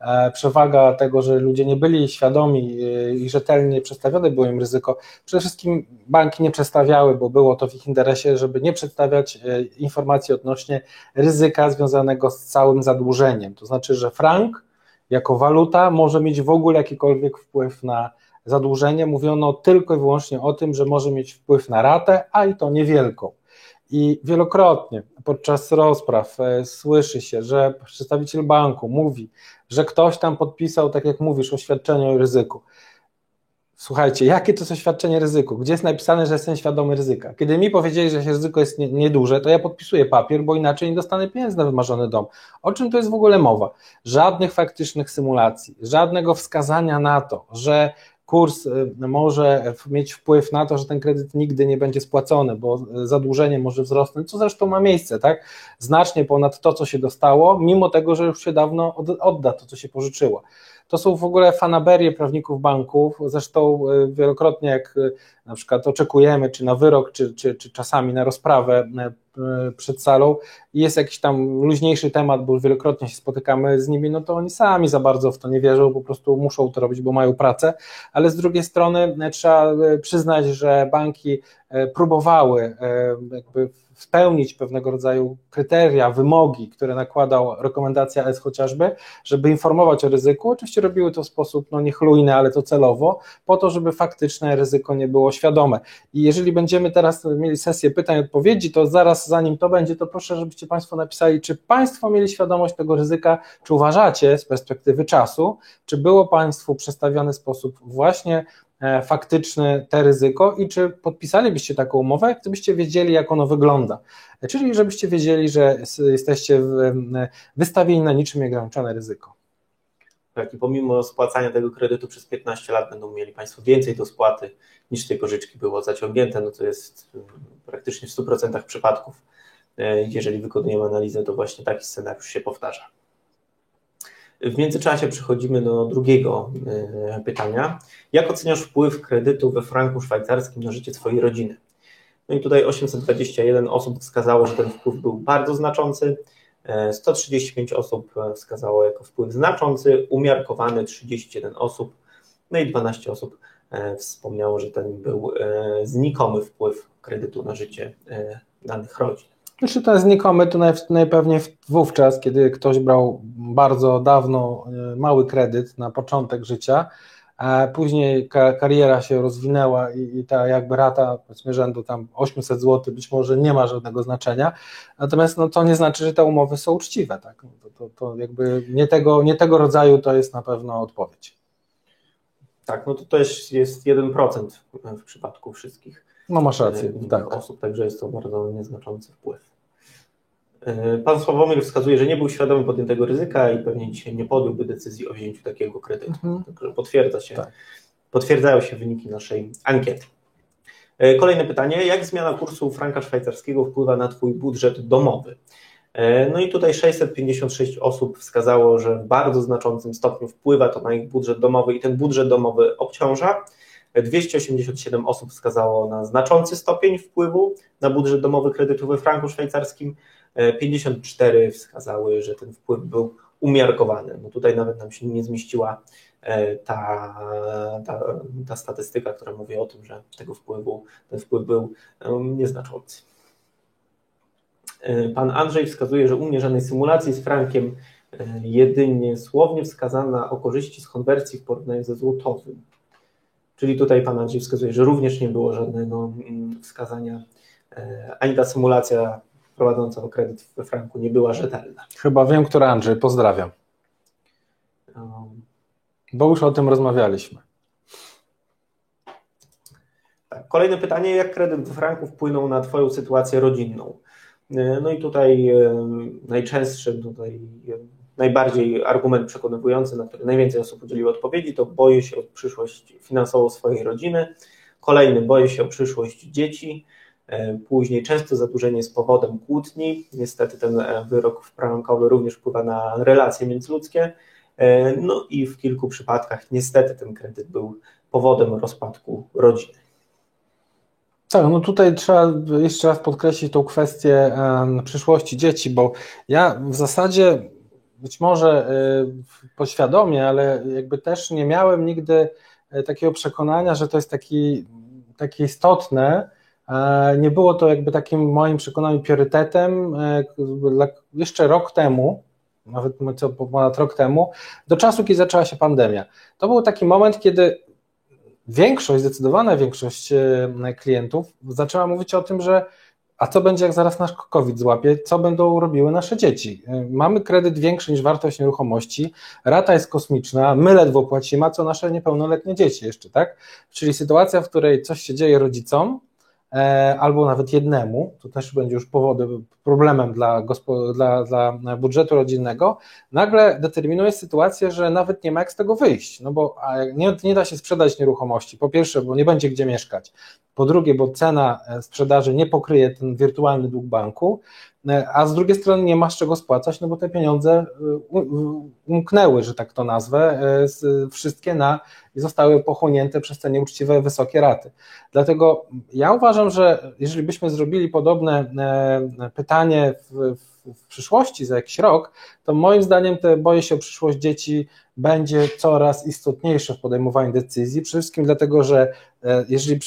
e, przewaga tego, że ludzie nie byli świadomi e, i rzetelnie przedstawione było im ryzyko. Przede wszystkim banki nie przedstawiały, bo było to w ich interesie, żeby nie przedstawiać informacji odnośnie ryzyka związanego z całym zadłużeniem. To znaczy, że frank jako waluta może mieć w ogóle jakikolwiek wpływ na zadłużenie. Mówiono tylko i wyłącznie o tym, że może mieć wpływ na ratę, a i to niewielką. I wielokrotnie podczas rozpraw e, słyszy się, że przedstawiciel banku mówi, że ktoś tam podpisał, tak jak mówisz, oświadczenie o ryzyku. Słuchajcie, jakie to jest oświadczenie ryzyku? Gdzie jest napisane, że jestem świadomy ryzyka? Kiedy mi powiedzieli, że ryzyko jest nieduże, to ja podpisuję papier, bo inaczej nie dostanę pieniędzy na wymarzony dom. O czym to jest w ogóle mowa? Żadnych faktycznych symulacji, żadnego wskazania na to, że kurs y, może mieć wpływ na to, że ten kredyt nigdy nie będzie spłacony, bo zadłużenie może wzrosnąć, co zresztą ma miejsce, tak? Znacznie ponad to, co się dostało, mimo tego, że już się dawno odda to, co się pożyczyło. To są w ogóle fanaberie prawników banków, zresztą y, wielokrotnie jak y, na przykład oczekujemy, czy na wyrok, czy, czy, czy czasami na rozprawę przed salą jest jakiś tam luźniejszy temat, bo wielokrotnie się spotykamy z nimi, no to oni sami za bardzo w to nie wierzą, po prostu muszą to robić, bo mają pracę, ale z drugiej strony trzeba przyznać, że banki próbowały jakby spełnić pewnego rodzaju kryteria, wymogi, które nakładał rekomendacja S chociażby, żeby informować o ryzyku. Oczywiście robiły to w sposób no, niechlujny, ale to celowo, po to, żeby faktyczne ryzyko nie było świadome. I jeżeli będziemy teraz mieli sesję pytań i odpowiedzi, to zaraz zanim to będzie, to proszę, żebyście Państwo napisali, czy Państwo mieli świadomość tego ryzyka, czy uważacie z perspektywy czasu, czy było Państwu przedstawiony sposób właśnie E, faktyczne te ryzyko i czy podpisalibyście taką umowę, gdybyście wiedzieli, jak ono wygląda. Czyli żebyście wiedzieli, że jesteście wystawieni na niczym nieograniczone ryzyko. Tak, i pomimo spłacania tego kredytu przez 15 lat będą mieli Państwo więcej do spłaty niż tej pożyczki było zaciągnięte, no to jest praktycznie w 100% przypadków. E, jeżeli wykonujemy analizę, to właśnie taki scenariusz się powtarza. W międzyczasie przechodzimy do drugiego e, pytania. Jak oceniasz wpływ kredytu we franku szwajcarskim na życie swojej rodziny? No i tutaj 821 osób wskazało, że ten wpływ był bardzo znaczący. 135 e, osób wskazało jako wpływ znaczący, umiarkowany 31 osób, no i 12 osób e, wspomniało, że ten był znikomy wpływ kredytu na życie danych rodzin. Znaczy to jest znikomy, to najpewniej wówczas, kiedy ktoś brał bardzo dawno e, mały kredyt na początek życia, a później kariera się rozwinęła i, i ta jakby rata powiedzmy rzędu tam 800 zł być może nie ma żadnego znaczenia, natomiast no, to nie znaczy, że te umowy są uczciwe, tak? No, to, to, to jakby nie tego, nie tego rodzaju to jest na pewno odpowiedź. Tak, no to też jest 1% w przypadku wszystkich no masz rację, e, tak. osób, także jest to bardzo nieznaczący wpływ. E, pan Sławomir wskazuje, że nie był świadomy podjętego ryzyka i pewnie dzisiaj nie podjąłby decyzji o wzięciu takiego kredytu. Mhm. Także potwierdza się, tak. potwierdzają się wyniki naszej ankiety. E, kolejne pytanie. Jak zmiana kursu franka szwajcarskiego wpływa na Twój budżet domowy? No i tutaj 656 osób wskazało, że w bardzo znaczącym stopniu wpływa to na ich budżet domowy i ten budżet domowy obciąża. 287 osób wskazało na znaczący stopień wpływu na budżet domowy kredytu we franku szwajcarskim, 54 wskazały, że ten wpływ był umiarkowany. No tutaj nawet nam się nie zmieściła e, ta, ta, ta statystyka, która mówi o tym, że tego wpływu, ten wpływ był nieznaczący. E, pan Andrzej wskazuje, że u mnie żadnej symulacji z frankiem e, jedynie słownie wskazana o korzyści z konwersji w porównaniu ze złotowym. Czyli tutaj Pan Andrzej wskazuje, że również nie było żadnego mm, wskazania, e, ani ta symulacja prowadząca o kredyt we franku nie była rzetelna. Chyba wiem, który Andrzej, pozdrawiam. Um, Bo już o tym rozmawialiśmy. Tak. Kolejne pytanie, jak kredyt we franku wpłynął na Twoją sytuację rodzinną? E, no i tutaj e, najczęstszym tutaj najbardziej argument przekonywujący, na który najwięcej osób udzieliło odpowiedzi, to boję się o przyszłość finansową swojej rodziny. Kolejny, boję się o przyszłość dzieci. E, później często zadłużenie z powodem kłótni. Niestety ten e, wyrok frankowy również wpływa na relacje międzyludzkie. E, no i w kilku przypadkach niestety ten kredyt był powodem rozpadku rodziny. Tak, no tutaj trzeba jeszcze raz podkreślić tą kwestię przyszłości dzieci, bo ja w zasadzie być może poświadomie, ale jakby też nie miałem nigdy takiego przekonania, że to jest taki, takie istotne, nie było to jakby takim moim przekonaniem priorytetem. Jeszcze rok temu, nawet co ponad rok temu, do czasu, kiedy zaczęła się pandemia. To był taki moment, kiedy większość, zdecydowana większość e, klientów zaczęła mówić o tym, że a co będzie, jak zaraz nasz COVID złapie, co będą robiły nasze dzieci? E, mamy kredyt większy niż wartość nieruchomości, rata jest kosmiczna, my ledwo płacimy, a co nasze niepełnoletnie dzieci jeszcze, tak? Czyli sytuacja, w której coś się dzieje rodzicom, albo nawet jednemu, to też będzie już powodem, problemem dla, dla, dla budżetu rodzinnego, nagle determinuje sytuację, że nawet nie ma jak z tego wyjść, no bo nie, nie da się sprzedać nieruchomości, po pierwsze, bo nie będzie gdzie mieszkać, po drugie, bo cena e, sprzedaży nie pokryje ten wirtualny dług banku, e, a z drugiej strony nie masz czego spłacać, no bo te pieniądze umknęły, że tak to nazwę, wszystkie na i zostały pochłonięte przez te nieuczciwe wysokie raty. Dlatego ja uważam, że jeżeli byśmy zrobili podobne e, pytanie w, w przyszłości, za jakiś rok, to moim zdaniem te boję się o przyszłość dzieci będzie coraz istotniejsze w podejmowaniu decyzji, przede wszystkim dlatego, że e, jeżeli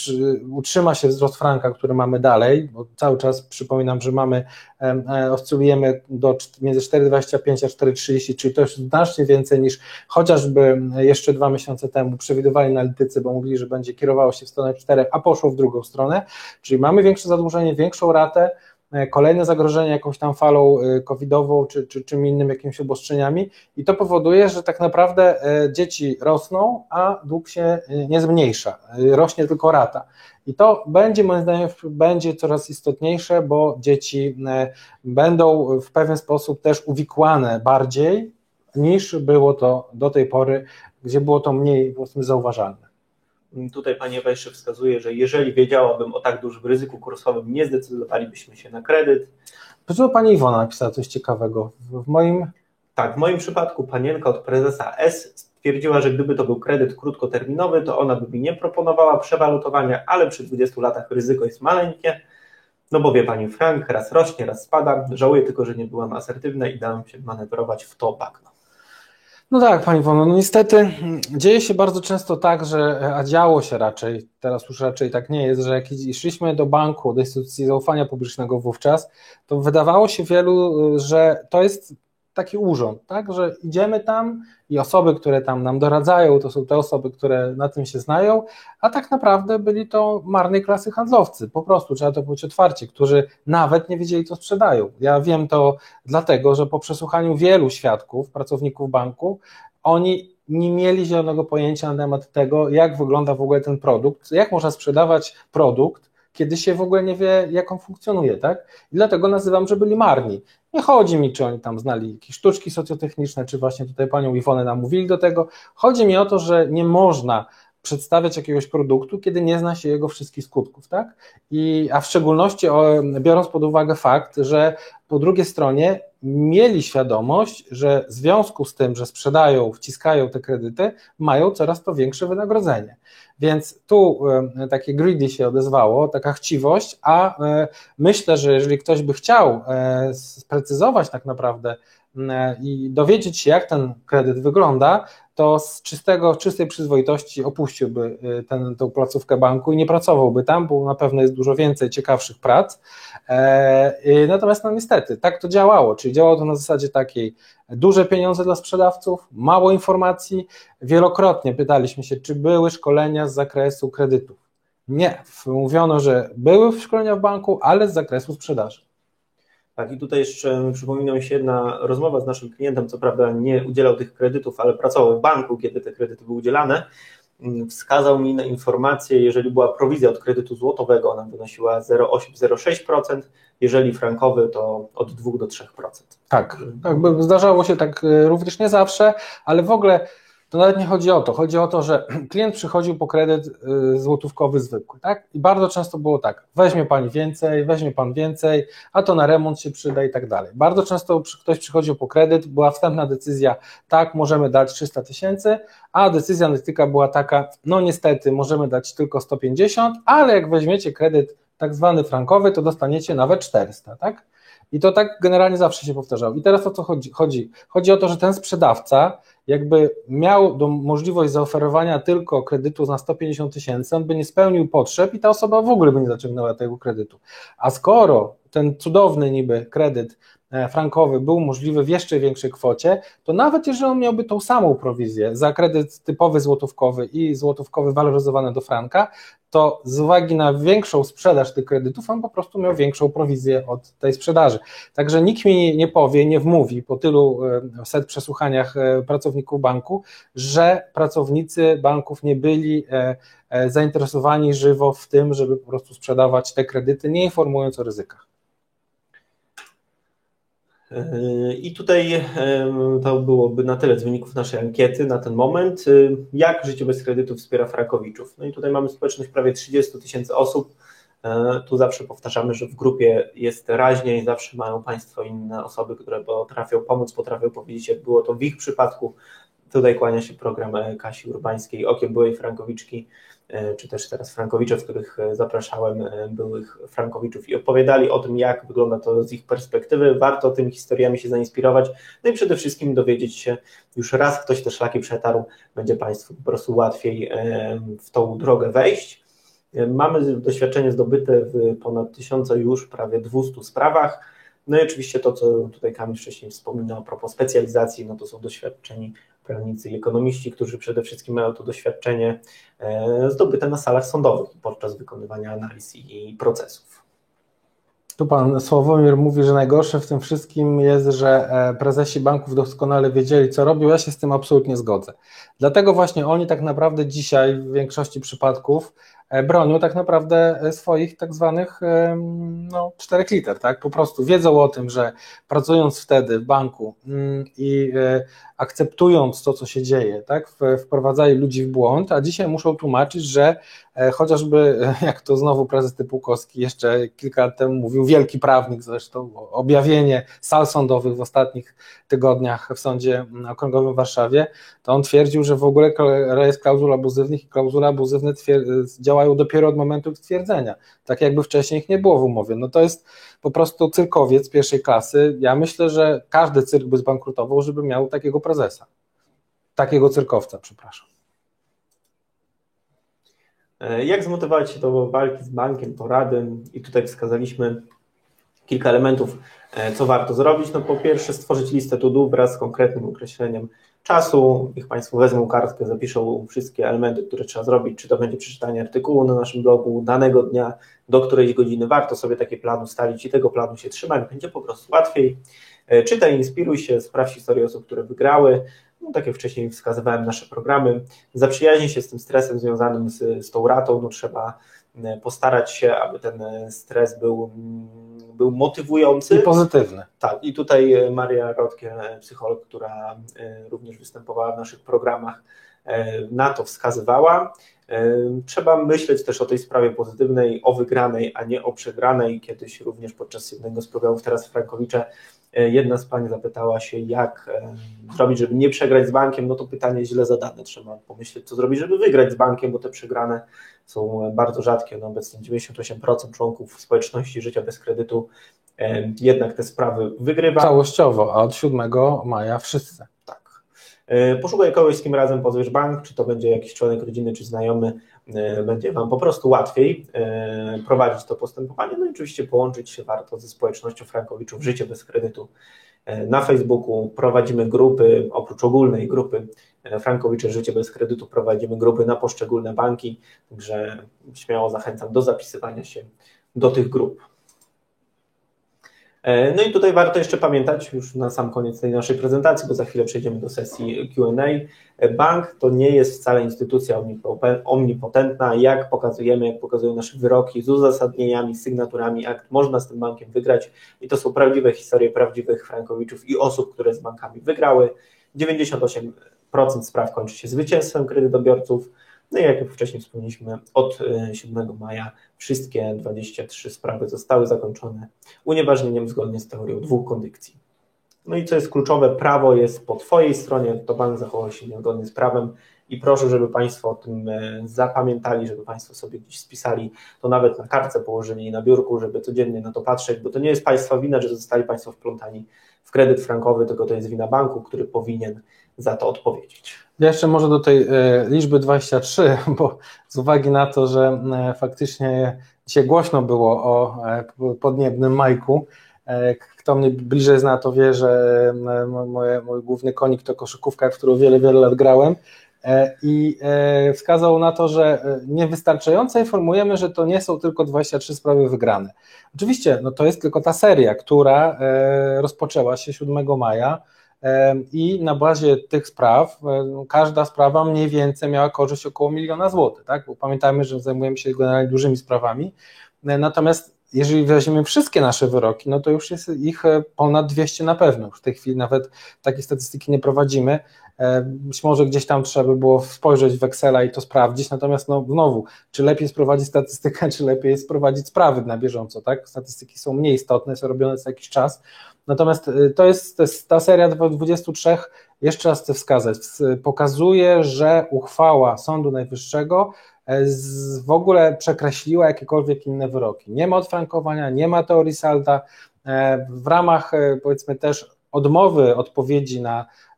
utrzyma się wzrost franka, który mamy dalej, bo cały czas przypominam, że mamy, e, oscylujemy do między 4,25 a 4,30, czyli to jest znacznie więcej niż chociażby jeszcze dwa miesiące temu przewidywali analitycy, bo mówili, że będzie kierowało się w stronę 4, a poszło w drugą stronę, czyli mamy większe zadłużenie, większą ratę, E, kolejne zagrożenie jakąś tam falą e, covidową czy, czy czym innym, jakimiś obostrzeniami i to powoduje, że tak naprawdę e, dzieci rosną, a dług się nie zmniejsza, rośnie tylko rata. I to będzie moim zdaniem będzie coraz istotniejsze, bo dzieci będą w pewien sposób też uwikłane bardziej niż było to do tej pory, gdzie było to mniej zauważalne. Tutaj Pani jeszcze wskazuje, że jeżeli wiedziałabym o tak dużym ryzyku kursowym, nie zdecydowalibyśmy się na kredyt. Dlaczego Pani Iwona napisała coś ciekawego? W moim... Tak, w moim przypadku panienka od prezesa S stwierdziła, że gdyby to był kredyt krótkoterminowy, to ona by mi nie proponowała przewalutowania, ale przy 20 latach ryzyko jest maleńkie, no bo wie Pani, frank raz rośnie, raz spada. Żałuję tylko, że nie byłam asertywna i dałam się manewrować w to bagno. No tak, Pani Wono, no niestety dzieje się bardzo często tak, że, a działo się raczej, teraz już raczej tak nie jest, że jak szliśmy do banku, do instytucji zaufania publicznego wówczas, to wydawało się wielu, że to jest taki urząd, tak, że idziemy tam i osoby, które tam nam doradzają, to są te osoby, które na tym się znają, a tak naprawdę byli to marnej klasy handlowcy, po prostu trzeba to powiedzieć otwarcie, którzy nawet nie wiedzieli, co sprzedają. Ja wiem to dlatego, że po przesłuchaniu wielu świadków, pracowników banku, oni nie mieli zielonego pojęcia na temat tego, jak wygląda w ogóle ten produkt, jak można sprzedawać produkt, kiedy się w ogóle nie wie, jak on funkcjonuje, tak? I dlatego nazywam, że byli marni. Nie chodzi mi, czy oni tam znali jakieś sztuczki socjotechniczne, czy właśnie tutaj panią Iwonę namówili do tego. Chodzi mi o to, że nie można przedstawiać jakiegoś produktu, kiedy nie zna się jego wszystkich skutków, tak? I, a w szczególności biorąc pod uwagę fakt, że po drugiej stronie mieli świadomość, że w związku z tym, że sprzedają, wciskają te kredyty, mają coraz to większe wynagrodzenie. Więc tu e, takie greedy się odezwało, taka chciwość, a e, myślę, że jeżeli ktoś by chciał e, sprecyzować tak naprawdę i dowiedzieć się, jak ten kredyt wygląda, to z czystego, czystej przyzwoitości opuściłby y, tę placówkę banku i nie pracowałby tam, bo na pewno jest dużo więcej ciekawszych prac. E, natomiast no niestety, tak to działało, czyli działało to na zasadzie takiej duże pieniądze dla sprzedawców, mało informacji. Wielokrotnie pytaliśmy się, czy były szkolenia z zakresu kredytów. Nie, mówiono, że były szkolenia w banku, ale z zakresu sprzedaży. Tak, i tutaj jeszcze przypomina mi się jedna rozmowa z naszym klientem, co prawda nie udzielał tych kredytów, ale pracował w banku, kiedy te kredyty były udzielane. Wskazał mi na informację, jeżeli była prowizja od kredytu złotowego, ona wynosiła 0,8-0,6%, jeżeli frankowy to od 2 do 3%. Tak, tak zdarzało się tak e, również nie zawsze, ale w ogóle to nawet nie chodzi o to. Chodzi o to, że klient przychodził po kredyt y, złotówkowy zwykły, tak? I bardzo często było tak, weźmie pani więcej, weźmie pan więcej, a to na remont się przyda i tak dalej. Bardzo często ktoś przychodził po kredyt, była wstępna decyzja, tak, możemy dać 300 tysięcy, a decyzja analityka była taka, no niestety, możemy dać tylko 150, ale jak weźmiecie kredyt tak zwany frankowy, to dostaniecie nawet 400, tak? I to tak generalnie zawsze się powtarzało. I teraz o co chodzi? Chodzi, chodzi o to, że ten sprzedawca jakby miał do, możliwość zaoferowania tylko kredytu na 150 tysięcy, on by nie spełnił potrzeb i ta osoba w ogóle by nie zaciągnęła tego kredytu. A skoro ten cudowny niby kredyt E, frankowy był możliwy w jeszcze większej kwocie, to nawet jeżeli on miałby tą samą prowizję za kredyt typowy złotówkowy i złotówkowy waloryzowany do franka, to z uwagi na większą sprzedaż tych kredytów, on po prostu miał większą prowizję od tej sprzedaży. Także nikt mi nie powie, nie wmówi po tylu e, set przesłuchaniach e, pracowników banku, że pracownicy banków nie byli zainteresowani żywo w tym, żeby po prostu sprzedawać te kredyty, nie informując o ryzykach. I tutaj to byłoby na tyle z wyników naszej ankiety na ten moment. Jak życie bez kredytu wspiera Frakowiczów? No i tutaj mamy społeczność prawie 30 tysięcy osób. E, tu zawsze powtarzamy, że w grupie jest raźniej, zawsze mają Państwo inne osoby, które potrafią pomóc, potrafią powiedzieć, jak było to w ich przypadku. Tutaj kłania się program Kasi Urbańskiej, okiem byłej Frankowiczki czy też teraz Frankowicze, w których e, zapraszałem e, byłych Frankowiczów i opowiadali o tym, jak wygląda to z ich perspektywy. Warto tymi historiami się zainspirować, no i przede wszystkim dowiedzieć się, już raz ktoś te szlaki przetarł, będzie Państwu po prostu łatwiej w tą drogę wejść. Mamy doświadczenie zdobyte w ponad tysiące już prawie 200 sprawach. No i oczywiście to, co tutaj Kamil wcześniej wspominał a propos specjalizacji, no to są doświadczeni prawnicy i ekonomiści, którzy przede wszystkim mają to doświadczenie e, zdobyte na salach sądowych podczas wykonywania analiz i procesów. Tu pan Sławomir mówi, że najgorsze w tym wszystkim jest, że e, prezesi banków doskonale wiedzieli, co robią. Ja się z tym absolutnie zgodzę. Dlatego właśnie oni tak naprawdę dzisiaj w większości przypadków E, bronią tak naprawdę swoich tak zwanych no, czterech liter, tak? Po prostu wiedzą o tym, że pracując wtedy w banku mm, i akceptując to, co się dzieje, tak? Wprowadzają ludzi w błąd, a dzisiaj muszą tłumaczyć, że chociażby, jak to znowu prezes Typułkowski jeszcze kilka lat temu mówił, wielki prawnik zresztą, objawienie sal sądowych w ostatnich tygodniach w Sądzie Okręgowym w Warszawie, to on twierdził, że w ogóle jest klauzul abuzywnych i klauzule abuzywne działają dopiero od momentu stwierdzenia, tak jakby wcześniej ich nie było w umowie. No to jest po prostu cyrkowiec pierwszej klasy. Ja myślę, że każdy cyrk by zbankrutował, żeby miał takiego prezesa, takiego cyrkowca, przepraszam. E, jak zmotywować się do walki z bankiem, porady? I tutaj wskazaliśmy kilka elementów, e, co warto zrobić. No po pierwsze stworzyć listę to wraz z konkretnym określeniem czasu. Niech Państwo wezmą kartkę, zapiszą wszystkie elementy, które trzeba zrobić, czy to będzie przeczytanie artykułu na naszym blogu danego dnia, do której godziny warto sobie taki plan ustalić i tego planu się trzymać, będzie po prostu łatwiej. E, czytaj, inspiruj się, sprawdź historię osób, które wygrały. No, tak jak wcześniej wskazywałem, nasze programy. Zaprzyjaźnij się z tym stresem związanym z, z tą ratą. No, trzeba e, postarać się, aby ten e, stres był był motywujący. I pozytywny. Tak, i tutaj Maria Rodkie, psycholog, która również występowała w naszych programach, na to wskazywała. Trzeba myśleć też o tej sprawie pozytywnej, o wygranej, a nie o przegranej. Kiedyś również podczas jednego z programów teraz Frankowicze jedna z pań zapytała się, jak zrobić, żeby nie przegrać z bankiem. No to pytanie źle zadane. Trzeba pomyśleć, co zrobić, żeby wygrać z bankiem, bo te przegrane są bardzo rzadkie. No obecnie 98% członków społeczności życia bez kredytu jednak te sprawy wygrywa. Całościowo, a od 7 maja wszyscy. Tak. E, poszukaj kogoś, z kim razem pozwiesz bank, czy to będzie jakiś członek rodziny, czy znajomy, e, będzie Wam po prostu łatwiej e, prowadzić to postępowanie. No i oczywiście połączyć się warto ze społecznością Frankowiczów Życie bez kredytu na Facebooku. Prowadzimy grupy, oprócz ogólnej grupy Frankowicze Życie bez kredytu, prowadzimy grupy na poszczególne banki, także śmiało zachęcam do zapisywania się do tych grup. E, no i tutaj warto jeszcze pamiętać, już na sam koniec tej naszej prezentacji, bo za chwilę przejdziemy do sesji QA. E, bank to nie jest wcale instytucja omnipotentna, jak pokazujemy, jak pokazują nasze wyroki z uzasadnieniami, sygnaturami akt, można z tym bankiem wygrać i to są prawdziwe historie prawdziwych frankowiczów i osób, które z bankami wygrały. 98% spraw kończy się zwycięstwem kredytobiorców, no i jak wcześniej wspomnieliśmy, od 7 e, maja wszystkie 23 sprawy zostały zakończone unieważnieniem zgodnie z teorią dwóch kondycji. No i co jest kluczowe, prawo jest po Twojej stronie, to bank zachował się niezgodnie z prawem, i proszę, żeby Państwo o tym e, zapamiętali, żeby Państwo sobie gdzieś spisali, to nawet na kartce położyli na biurku, żeby codziennie na to patrzeć, bo to nie jest Państwa wina, że zostali Państwo wplątani w kredyt frankowy, tylko to jest wina banku, który powinien za to odpowiedzieć. Jeszcze może do tej e, liczby 23, bo z uwagi na to, że e, faktycznie dzisiaj głośno było o podniebnym Majku, kto mnie bliżej zna, to wie, że moje, mój główny konik to koszykówka, w którą wiele, wiele lat grałem E, i e, wskazał na to, że e, niewystarczająco informujemy, że to nie są tylko 23 sprawy wygrane. Oczywiście, no to jest tylko ta seria, która rozpoczęła się 7 maja i na bazie tych spraw każda sprawa mniej więcej miała korzyść około miliona złotych, tak? Bo pamiętajmy, że zajmujemy się generalnie dużymi sprawami, natomiast jeżeli weźmiemy wszystkie nasze wyroki, no to już jest ich ponad 200 na pewno. W tej chwili nawet takie statystyki nie prowadzimy. E, być może gdzieś tam trzeba by było spojrzeć w Excela i to sprawdzić, natomiast no, znowu, czy lepiej sprowadzić statystykę, czy lepiej sprowadzić sprawy na bieżąco, tak? Statystyki są mniej istotne, są robione co jakiś czas, natomiast y, to jest, to jest ta seria 23, jeszcze raz chcę wskazać, pokazuje, że uchwała Sądu Najwyższego e, w ogóle przekreśliła jakiekolwiek inne wyroki. Nie ma odfrankowania, nie ma teorii salda, e, w ramach powiedzmy też odmowy odpowiedzi na E,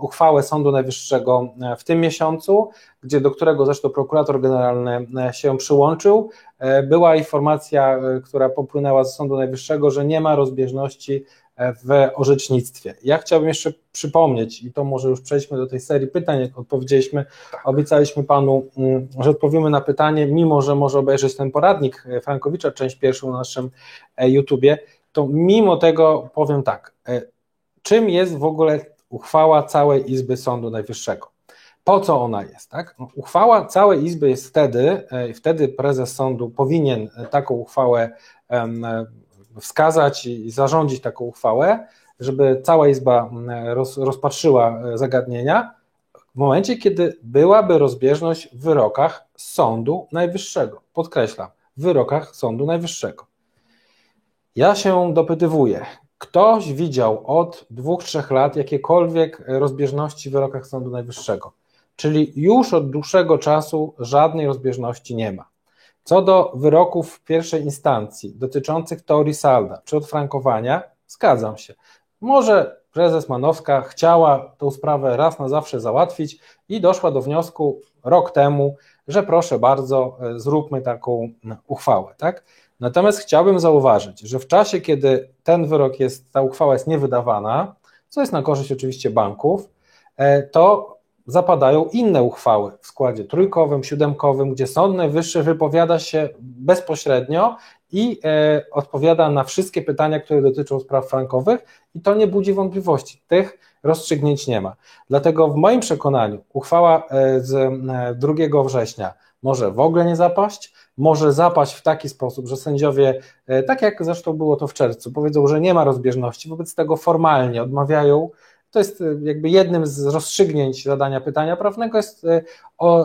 uchwałę Sądu Najwyższego e, w tym miesiącu, gdzie do którego zresztą prokurator generalny e, się przyłączył, była informacja, która popłynęła z Sądu Najwyższego, że nie ma rozbieżności w orzecznictwie. Ja chciałbym jeszcze przypomnieć, i to może już przejdźmy do tej serii pytań, jak odpowiedzieliśmy, tak. obiecaliśmy Panu, mm, że odpowiemy na pytanie, mimo że może obejrzeć ten poradnik Frankowicza, część pierwszą na naszym YouTubie, to mimo tego powiem tak, czym jest w ogóle uchwała całej Izby Sądu Najwyższego. Po co ona jest? Tak? No, uchwała całej Izby jest wtedy, e, wtedy prezes sądu powinien taką uchwałę wskazać i zarządzić taką uchwałę, żeby cała Izba roz, rozpatrzyła e, zagadnienia w momencie, kiedy byłaby rozbieżność w wyrokach Sądu Najwyższego. Podkreślam, w wyrokach Sądu Najwyższego. Ja się dopytywuję, ktoś widział od dwóch, trzech lat jakiekolwiek rozbieżności w wyrokach Sądu Najwyższego. Czyli już od dłuższego czasu żadnej rozbieżności nie ma. Co do wyroków pierwszej instancji dotyczących teorii salda czy odfrankowania, zgadzam się. Może prezes Manowska chciała tę sprawę raz na zawsze załatwić i doszła do wniosku rok temu, że proszę bardzo, zróbmy taką uchwałę. Tak? Natomiast chciałbym zauważyć, że w czasie, kiedy ten wyrok jest, ta uchwała jest niewydawana, co jest na korzyść oczywiście banków, e, to zapadają inne uchwały w składzie trójkowym, siódemkowym, gdzie Sąd Najwyższy wypowiada się bezpośrednio i e, odpowiada na wszystkie pytania, które dotyczą spraw frankowych, i to nie budzi wątpliwości. Tych rozstrzygnięć nie ma. Dlatego w moim przekonaniu uchwała e, z 2 września może w ogóle nie zapaść, może zapaść w taki sposób, że sędziowie, e, tak jak zresztą było to w czerwcu, powiedzą, że nie ma rozbieżności, wobec tego formalnie odmawiają. To jest e, jakby jednym z rozstrzygnięć zadania pytania prawnego jest e,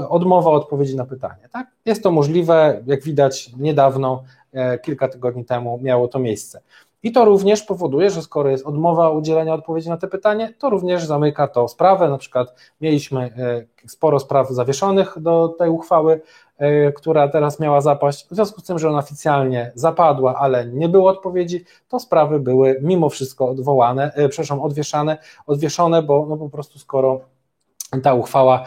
odmowa odpowiedzi na pytanie. Tak? Jest to możliwe, jak widać niedawno, kilka tygodni temu miało to miejsce. I to również powoduje, że skoro jest odmowa udzielenia odpowiedzi na te pytanie, to również zamyka to sprawę. Na przykład mieliśmy sporo spraw zawieszonych do tej uchwały, która teraz miała zapaść, w związku z tym, że ona oficjalnie zapadła, ale nie było odpowiedzi, to sprawy były mimo wszystko odwołane, e, przepraszam, odwieszane, odwieszone, bo no po prostu skoro ta uchwała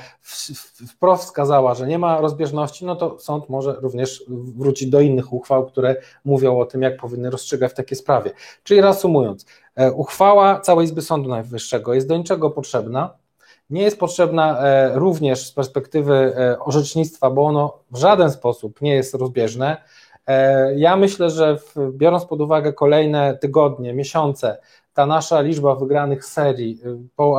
wprost wskazała, że nie ma rozbieżności, no to sąd może również wrócić do innych uchwał, które mówią o tym, jak powinny rozstrzygać w takiej sprawie. Czyli reasumując, e, uchwała całej Izby Sądu Najwyższego jest do niczego potrzebna, nie jest potrzebna e, również z perspektywy e, orzecznictwa, bo ono w żaden sposób nie jest rozbieżne. E, ja myślę, że biorąc pod uwagę kolejne tygodnie, miesiące, ta nasza liczba wygranych serii,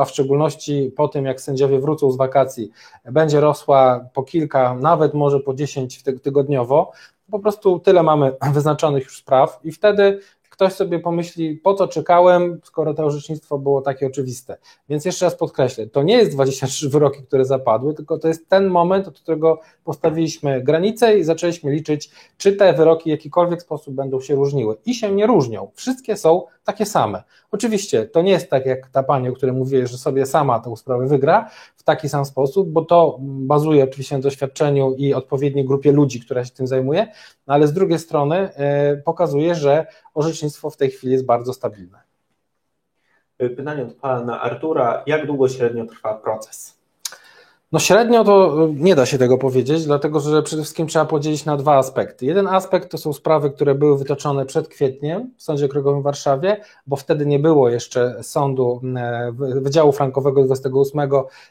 a w szczególności po tym, jak sędziowie wrócą z wakacji, będzie rosła po kilka, nawet może po dziesięć tygodniowo, po prostu tyle mamy wyznaczonych już spraw i wtedy ktoś sobie pomyśli, po co czekałem, skoro to orzecznictwo było takie oczywiste. Więc jeszcze raz podkreślę, to nie jest 23 wyroki, które zapadły, tylko to jest ten moment, od którego postawiliśmy granicę i zaczęliśmy liczyć, czy te wyroki w jakikolwiek sposób będą się różniły. I się nie różnią. Wszystkie są takie same. Oczywiście to nie jest tak jak ta pani, o której mówię, że sobie sama tę sprawę wygra w taki sam sposób, bo to bazuje oczywiście na doświadczeniu i odpowiedniej grupie ludzi, która się tym zajmuje, no ale z drugiej strony e, pokazuje, że orzecznictwo w tej chwili jest bardzo stabilne. Pytanie od pana Artura. Jak długo średnio trwa proces? No średnio to y, nie da się tego powiedzieć, dlatego że przede wszystkim trzeba podzielić na dwa aspekty. Jeden aspekt to są sprawy, które były wytoczone przed kwietniem w Sądzie Okręgowym w Warszawie, bo wtedy nie było jeszcze sądu e, Wydziału Frankowego 28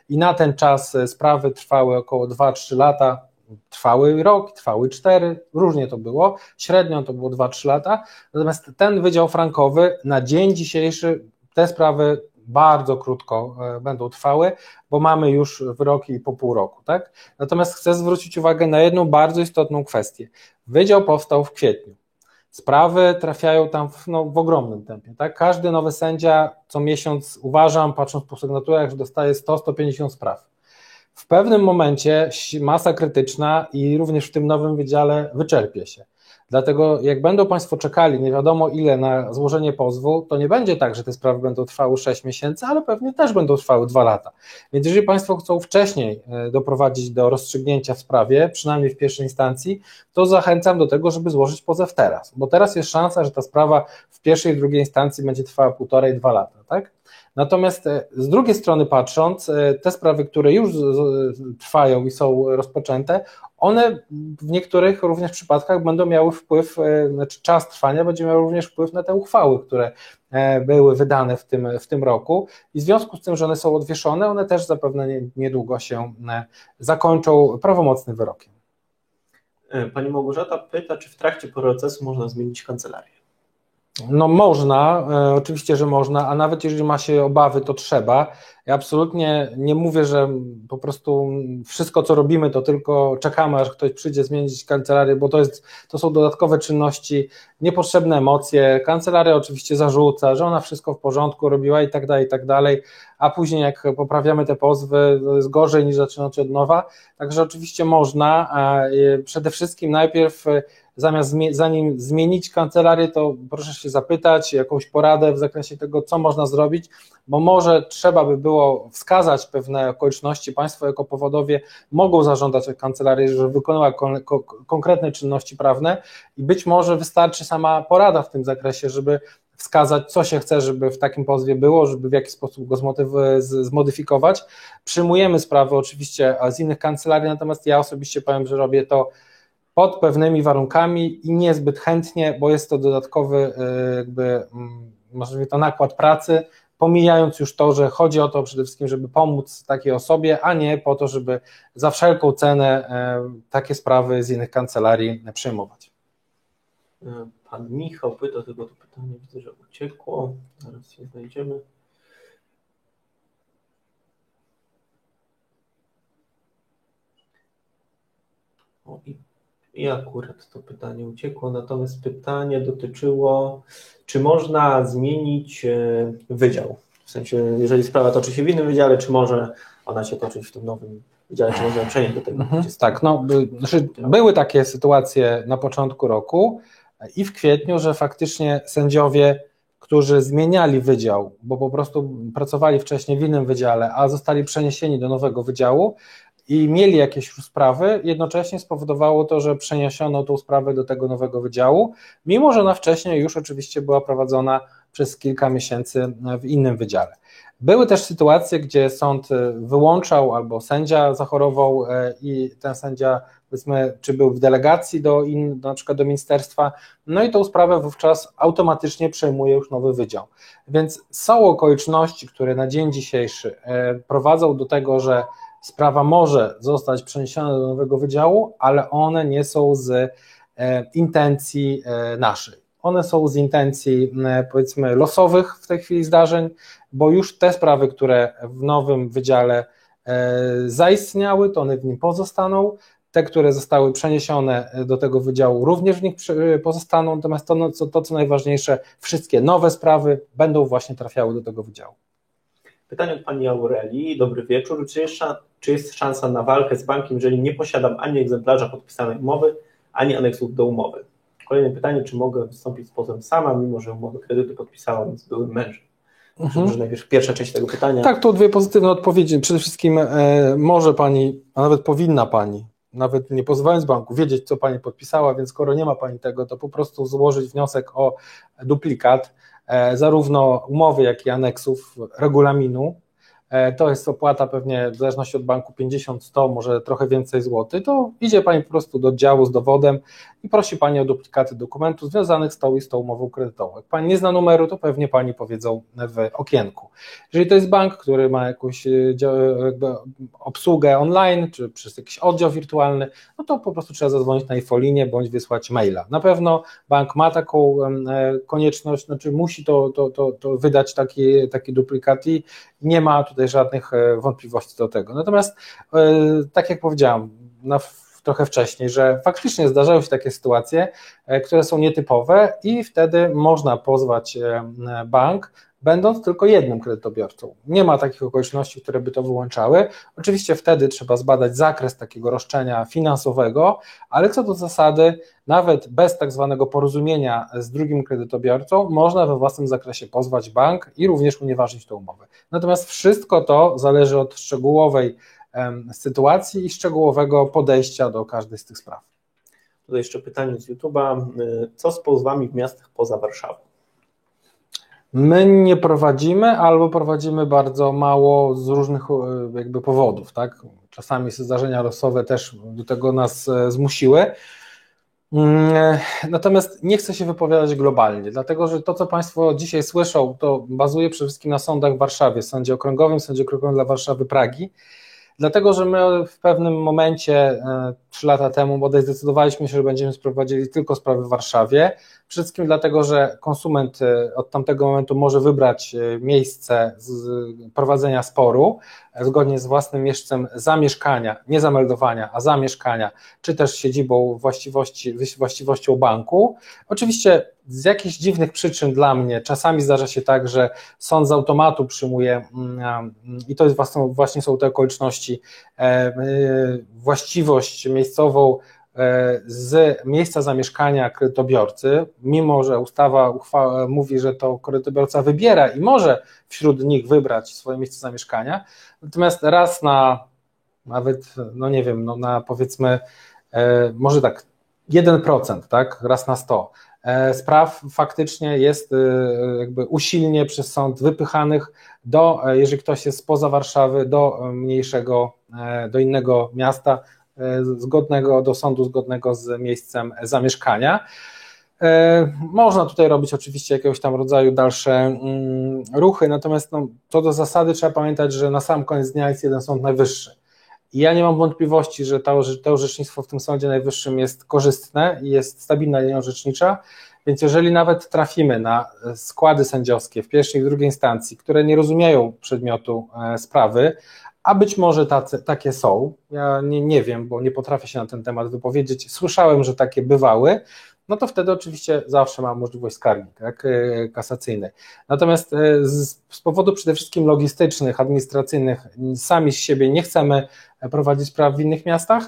i na ten czas e, sprawy trwały około 2-3 lata, trwały rok, trwały cztery, różnie to było, średnio to było 2-3 lata, natomiast ten Wydział Frankowy na dzień dzisiejszy te sprawy bardzo krótko e, będą trwały, bo mamy już wyroki po pół roku. Tak? Natomiast chcę zwrócić uwagę na jedną bardzo istotną kwestię. Wydział powstał w kwietniu. Sprawy trafiają tam w, no, w ogromnym tempie. Tak? Każdy nowy sędzia co miesiąc, uważam, patrząc po sygnaturach, że dostaje 100-150 spraw. W pewnym momencie masa krytyczna i również w tym nowym wydziale wyczerpie się. Dlatego jak będą Państwo czekali nie wiadomo ile na złożenie pozwu, to nie będzie tak, że te sprawy będą trwały 6 miesięcy, ale pewnie też będą trwały 2 lata. Więc jeżeli Państwo chcą wcześniej e, doprowadzić do rozstrzygnięcia w sprawie, przynajmniej w pierwszej instancji, to zachęcam do tego, żeby złożyć pozew teraz, bo teraz jest szansa, że ta sprawa w pierwszej i drugiej instancji będzie trwała półtorej, dwa lata, tak? Natomiast e, z drugiej strony patrząc, e, te sprawy, które już trwają i są rozpoczęte, one w niektórych również przypadkach będą miały wpływ, e, znaczy czas trwania będzie miał również wpływ na te uchwały, które były wydane w tym, w tym roku i w związku z tym, że one są odwieszone, one też zapewne niedługo się zakończą prawomocnym wyrokiem. Pani Małgorzata pyta, czy w trakcie procesu można zmienić kancelarię? No można, e, oczywiście, że można, a nawet jeżeli ma się obawy, to trzeba. Ja absolutnie nie mówię, że po prostu wszystko, co robimy, to tylko czekamy, aż ktoś przyjdzie zmienić kancelarię, bo to, jest, to są dodatkowe czynności, niepotrzebne emocje. Kancelaria oczywiście zarzuca, że ona wszystko w porządku robiła i tak dalej, i tak dalej, a później jak poprawiamy te pozwy, to jest gorzej niż zaczynać od nowa. Także oczywiście można, a e, przede wszystkim najpierw zamiast zanim zmienić kancelarię, to proszę się zapytać jakąś poradę w zakresie tego, co można zrobić, bo może trzeba by było wskazać pewne okoliczności. Państwo jako powodowie mogą zażądać od kancelarii, żeby wykonała kon konkretne czynności prawne i być może wystarczy sama porada w tym zakresie, żeby wskazać, co się chce, żeby w takim pozwie było, żeby w jaki sposób go zmodyfikować. Przyjmujemy sprawy oczywiście z innych kancelarii, natomiast ja osobiście powiem, że robię to pod pewnymi warunkami i niezbyt chętnie, bo jest to dodatkowy e, jakby, mm, może to nakład pracy, pomijając już to, że chodzi o to przede wszystkim, żeby pomóc takiej osobie, a nie po to, żeby za wszelką cenę e, takie sprawy z innych kancelarii przyjmować. E, pan Michał pyta, tylko to pytanie widzę, że uciekło, zaraz się znajdziemy. O, i i akurat to pytanie uciekło, natomiast pytanie dotyczyło, czy można zmienić e, wydział? W sensie, jeżeli sprawa toczy się w innym wydziale, czy może ona się toczyć w tym nowym wydziale, czy można przenieść do tego? Mhm, tak, no, znaczy były takie sytuacje na początku roku i w kwietniu, że faktycznie sędziowie, którzy zmieniali wydział, bo po prostu pracowali wcześniej w innym wydziale, a zostali przeniesieni do nowego wydziału, i mieli jakieś sprawy, jednocześnie spowodowało to, że przeniesiono tą sprawę do tego nowego wydziału, mimo że ona wcześniej już oczywiście była prowadzona przez kilka miesięcy w innym wydziale. Były też sytuacje, gdzie sąd wyłączał albo sędzia zachorował e, i ten sędzia, powiedzmy, czy był w delegacji do, in, na przykład do ministerstwa, no i tą sprawę wówczas automatycznie przejmuje już nowy wydział. Więc są okoliczności, które na dzień dzisiejszy e, prowadzą do tego, że sprawa może zostać przeniesiona do nowego wydziału, ale one nie są z e, intencji e, naszej. One są z intencji, e, powiedzmy, losowych w tej chwili zdarzeń, bo już te sprawy, które w nowym wydziale zaistniały, to one w nim pozostaną. te, które zostały przeniesione do tego wydziału, również w nich pozostaną, natomiast to, no, co, to, co najważniejsze, wszystkie nowe sprawy będą właśnie trafiały do tego wydziału. Pytanie od Pani Aurelii. Dobry wieczór. Czy jest, czy jest szansa na walkę z bankiem, jeżeli nie posiadam ani egzemplarza podpisanej umowy, ani aneksów do umowy? Kolejne pytanie, czy mogę wystąpić z pozwem sama, mimo że umowę kredytu podpisałam z byłym mężem? Mhm. Może najpierw pierwsza część tego pytania. Tak, to dwie pozytywne odpowiedzi. Przede wszystkim e, może Pani, a nawet powinna Pani, nawet nie pozwalając banku, wiedzieć, co Pani podpisała, więc skoro nie ma Pani tego, to po prostu złożyć wniosek o duplikat e, zarówno umowy, jak i aneksów regulaminu to jest opłata pewnie w zależności od banku 50, 100, może trochę więcej złotych, to idzie Pani po prostu do działu z dowodem i prosi Pani o duplikaty dokumentów związanych z tą i z tą umową kredytową. Jak Pani nie zna numeru, to pewnie Pani powiedzą w okienku. Jeżeli to jest bank, który ma jakąś e, obsługę online, czy przez jakiś oddział wirtualny, no to po prostu trzeba zadzwonić na infolinię bądź wysłać maila. Na pewno bank ma taką e, konieczność, znaczy musi to, to, to, to wydać taki, taki duplikat i nie ma tutaj żadnych e, wątpliwości do tego. Natomiast, e, tak jak powiedziałam, na trochę wcześniej, że faktycznie zdarzają się takie sytuacje, e, które są nietypowe i wtedy można pozwać bank będąc tylko jednym kredytobiorcą. Nie ma takich okoliczności, które by to wyłączały. Oczywiście wtedy trzeba zbadać zakres takiego roszczenia finansowego, ale co do zasady, nawet bez tak zwanego porozumienia z drugim kredytobiorcą, można we własnym zakresie pozwać bank i również unieważnić tę umowę. Natomiast wszystko to zależy od szczegółowej sytuacji i szczegółowego podejścia do każdej z tych spraw. Tutaj jeszcze pytanie z YouTube'a. Co z pozwami w miastach poza Warszawą? My nie prowadzimy albo prowadzimy bardzo mało z różnych e, jakby powodów, tak? Czasami zdarzenia losowe też do tego nas e, zmusiły. Mm, e, natomiast nie chcę się wypowiadać globalnie, dlatego że to, co Państwo dzisiaj słyszą, to bazuje przede wszystkim na sądach w Warszawie, sądzie okręgowym, sądzie okręgowym dla Warszawy Pragi. Dlatego, że my w pewnym momencie, trzy lata temu, bodaj zdecydowaliśmy się, że będziemy sprowadzili tylko sprawy w Warszawie. Przede wszystkim dlatego, że konsument e, od tamtego momentu może wybrać e, miejsce prowadzenia sporu e, zgodnie z własnym miejscem zamieszkania, nie zameldowania, a zamieszkania, czy też siedzibą właściwości, właściwością banku. Oczywiście z jakichś dziwnych przyczyn dla mnie czasami zdarza się tak, że sąd z automatu przyjmuje mm, i to jest właśnie, właśnie są te okoliczności, właściwość miejscową E, z miejsca zamieszkania kredytobiorcy, mimo że ustawa uchwała, mówi, że to kredytobiorca wybiera i może wśród nich wybrać swoje miejsce zamieszkania, natomiast raz na nawet, no nie wiem, no na powiedzmy, e, może tak, 1%, tak, raz na 100 e, spraw faktycznie jest jakby usilnie przez sąd wypychanych do, jeżeli ktoś jest spoza Warszawy, do mniejszego, do innego miasta, E, zgodnego do sądu, zgodnego z miejscem zamieszkania. E, można tutaj robić oczywiście jakiegoś tam rodzaju dalsze mm, ruchy, natomiast no, to do zasady trzeba pamiętać, że na sam koniec dnia jest jeden sąd najwyższy. I ja nie mam wątpliwości, że to, to orzecznictwo w tym sądzie najwyższym jest korzystne i jest stabilna linia orzecznicza, więc jeżeli nawet trafimy na składy sędziowskie w pierwszej i drugiej instancji, które nie rozumieją przedmiotu e, sprawy, a być może tacy, takie są. Ja nie, nie wiem, bo nie potrafię się na ten temat wypowiedzieć. Słyszałem, że takie bywały. No to wtedy oczywiście zawsze mam możliwość skargi tak, e, kasacyjnej. Natomiast e, z, z powodu przede wszystkim logistycznych, administracyjnych, sami z siebie nie chcemy prowadzić spraw w innych miastach.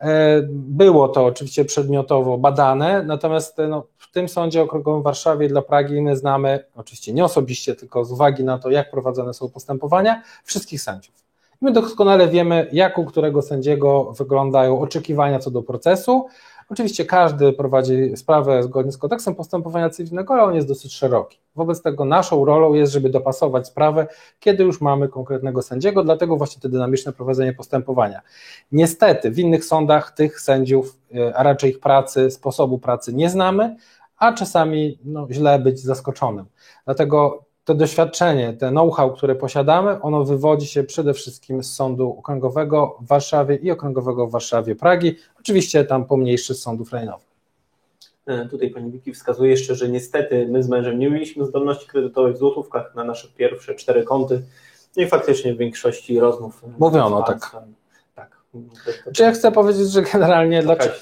E, było to oczywiście przedmiotowo badane, natomiast no, w tym sądzie okręgowym w Warszawie dla Pragi my znamy, oczywiście nie osobiście, tylko z uwagi na to, jak prowadzone są postępowania, wszystkich sędziów. My doskonale wiemy, jak u którego sędziego wyglądają oczekiwania co do procesu. Oczywiście każdy prowadzi sprawę zgodnie z kodeksem postępowania cywilnego, ale on jest dosyć szeroki. Wobec tego naszą rolą jest, żeby dopasować sprawę, kiedy już mamy konkretnego sędziego, dlatego właśnie to dynamiczne prowadzenie postępowania. Niestety w innych sądach tych sędziów, e, a raczej ich pracy, sposobu pracy nie znamy, a czasami no, źle być zaskoczonym. Dlatego to doświadczenie, te know-how, które posiadamy, ono wywodzi się przede wszystkim z Sądu Okręgowego w Warszawie i Okręgowego w Warszawie Pragi, oczywiście tam pomniejszy z sądów rejonowych. E, tutaj pani Wiki wskazuje jeszcze, że niestety my z mężem nie mieliśmy zdolności kredytowej w złotówkach na nasze pierwsze cztery konty. No i faktycznie w większości rozmów. Mówiono tak. Tak, Czy ja chcę powiedzieć, że generalnie dlaczego,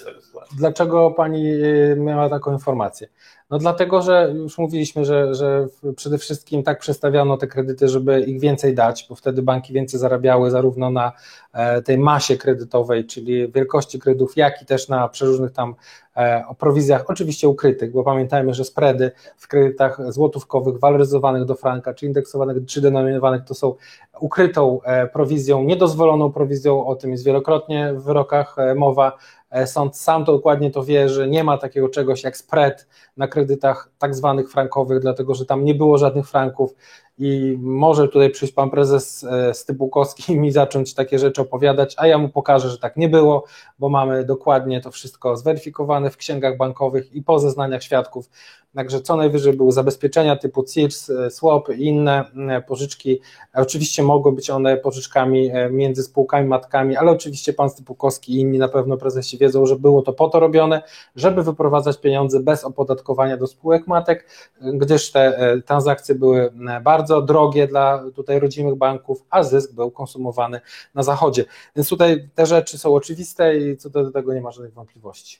dlaczego Pani y, miała taką informację? No dlatego, że już mówiliśmy, że, że przede wszystkim tak przestawiano te kredyty, żeby ich więcej dać, bo wtedy banki więcej zarabiały zarówno na e, tej masie kredytowej, czyli wielkości kredytów, jak i też na przeróżnych tam e, prowizjach, oczywiście ukrytych, bo pamiętajmy, że spready w kredytach złotówkowych waloryzowanych do franka, czy indeksowanych, czy denominowanych, to są ukrytą e, prowizją, niedozwoloną prowizją, o tym jest wielokrotnie w wyrokach mowa, sąd sam to dokładnie to wie, że nie ma takiego czegoś jak spread na kredytach tak zwanych frankowych, dlatego że tam nie było żadnych franków i może tutaj przyjść pan prezes e, Stypułkowski i mi zacząć takie rzeczy opowiadać, a ja mu pokażę, że tak nie było, bo mamy dokładnie to wszystko zweryfikowane w księgach bankowych i po zeznaniach świadków. Także co najwyżej były zabezpieczenia typu CIRS, e, SWAP i inne pożyczki. Oczywiście mogły być one pożyczkami między spółkami, matkami, ale oczywiście pan Stypułkowski i inni na pewno prezesi wiedzą, że było to po to robione, żeby wyprowadzać pieniądze bez opodatkowania do spółek matek, gdyż te transakcje były bardzo bardzo drogie dla tutaj rodzimych banków, a zysk był konsumowany na zachodzie. Więc tutaj te rzeczy są oczywiste i co do tego nie ma żadnych wątpliwości.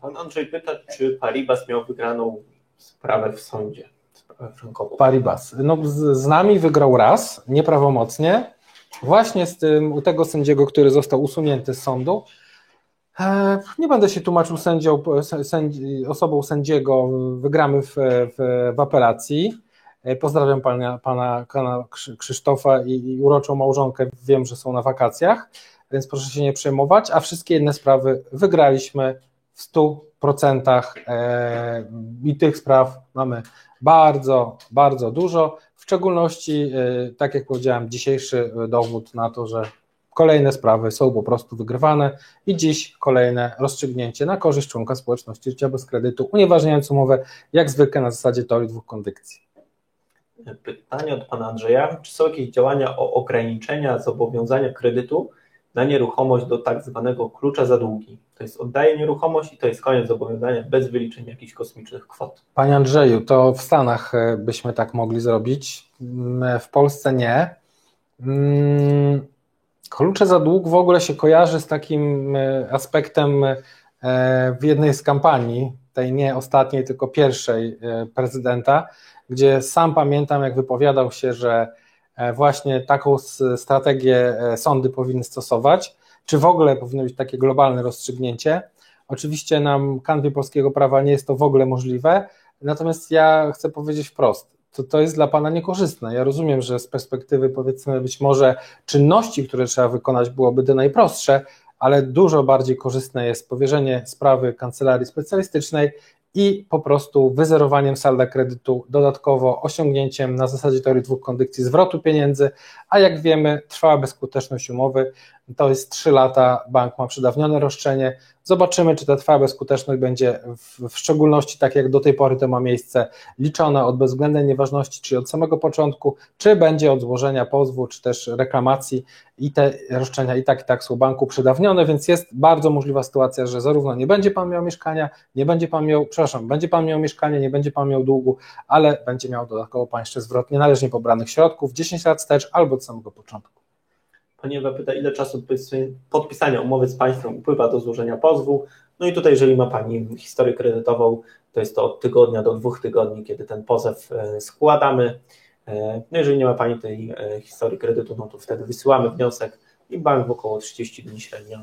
Pan Andrzej pyta, czy Paribas miał wygraną sprawę w sądzie, sprawę frankową. Paribas. No, z, z nami wygrał raz, nieprawomocnie, właśnie z tym, u tego sędziego, który został usunięty z sądu. E, nie będę się tłumaczył sędzią, sędzi, osobą sędziego, wygramy w, w, w apelacji. E, pozdrawiam pana, pana, pana Krzysztofa i, i uroczą małżonkę. Wiem, że są na wakacjach, więc proszę się nie przejmować. A wszystkie inne sprawy wygraliśmy w 100% e, i tych spraw mamy bardzo, bardzo dużo. W szczególności, e, tak jak powiedziałem, dzisiejszy dowód na to, że kolejne sprawy są po prostu wygrywane i dziś kolejne rozstrzygnięcie na korzyść członka społeczności życia bez kredytu, unieważniając umowę, jak zwykle na zasadzie teorii dwóch kondycji. Pytanie od pana Andrzeja. Czy są jakieś działania o ograniczenia zobowiązania kredytu na nieruchomość do tak zwanego klucza za długi? To jest oddaje nieruchomość i to jest koniec zobowiązania bez wyliczenia jakichś kosmicznych kwot. Panie Andrzeju, to w Stanach e, byśmy tak mogli zrobić. Mm, w Polsce nie. Mm, klucze za dług w ogóle się kojarzy z takim e, aspektem e, w jednej z kampanii, tej nie ostatniej, tylko pierwszej prezydenta, gdzie sam pamiętam, jak wypowiadał się, że e, właśnie taką strategię e, sądy powinny stosować, czy w ogóle powinno być takie globalne rozstrzygnięcie. Oczywiście nam kanwie polskiego prawa nie jest to w ogóle możliwe, natomiast ja chcę powiedzieć wprost, to, to jest dla Pana niekorzystne. Ja rozumiem, że z perspektywy powiedzmy być może czynności, które trzeba wykonać byłoby to najprostsze, ale dużo bardziej korzystne jest powierzenie sprawy kancelarii specjalistycznej i po prostu wyzerowaniem salda kredytu, dodatkowo osiągnięciem na zasadzie teorii dwóch kondycji zwrotu pieniędzy, a jak wiemy, trwała bezskuteczność umowy to jest 3 lata, bank ma przedawnione roszczenie. Zobaczymy, czy ta trwała bezskuteczność będzie w, w, szczególności, tak jak do tej pory to ma miejsce, liczona od bezwzględnej nieważności, czyli od samego początku, czy będzie od złożenia pozwu, czy też reklamacji i te roszczenia i tak i tak są banku przedawnione, więc jest bardzo możliwa sytuacja, że zarówno nie będzie Pan miał mieszkania, nie będzie Pan miał, przepraszam, będzie Pan miał mieszkanie, nie będzie Pan miał długu, ale będzie miał dodatkowo Pan jeszcze zwrot nienależnie pobranych środków 10 lat wstecz albo od samego początku. Pani Ewa pyta, ile czasu podpisania umowy z państwem upływa do złożenia pozwu. No i tutaj, jeżeli ma Pani historię kredytową, to jest to od tygodnia do dwóch tygodni, kiedy ten pozew e, składamy. E, no jeżeli nie ma Pani tej e, historii kredytu, no to wtedy wysyłamy wniosek i bank w około 30 dni średnio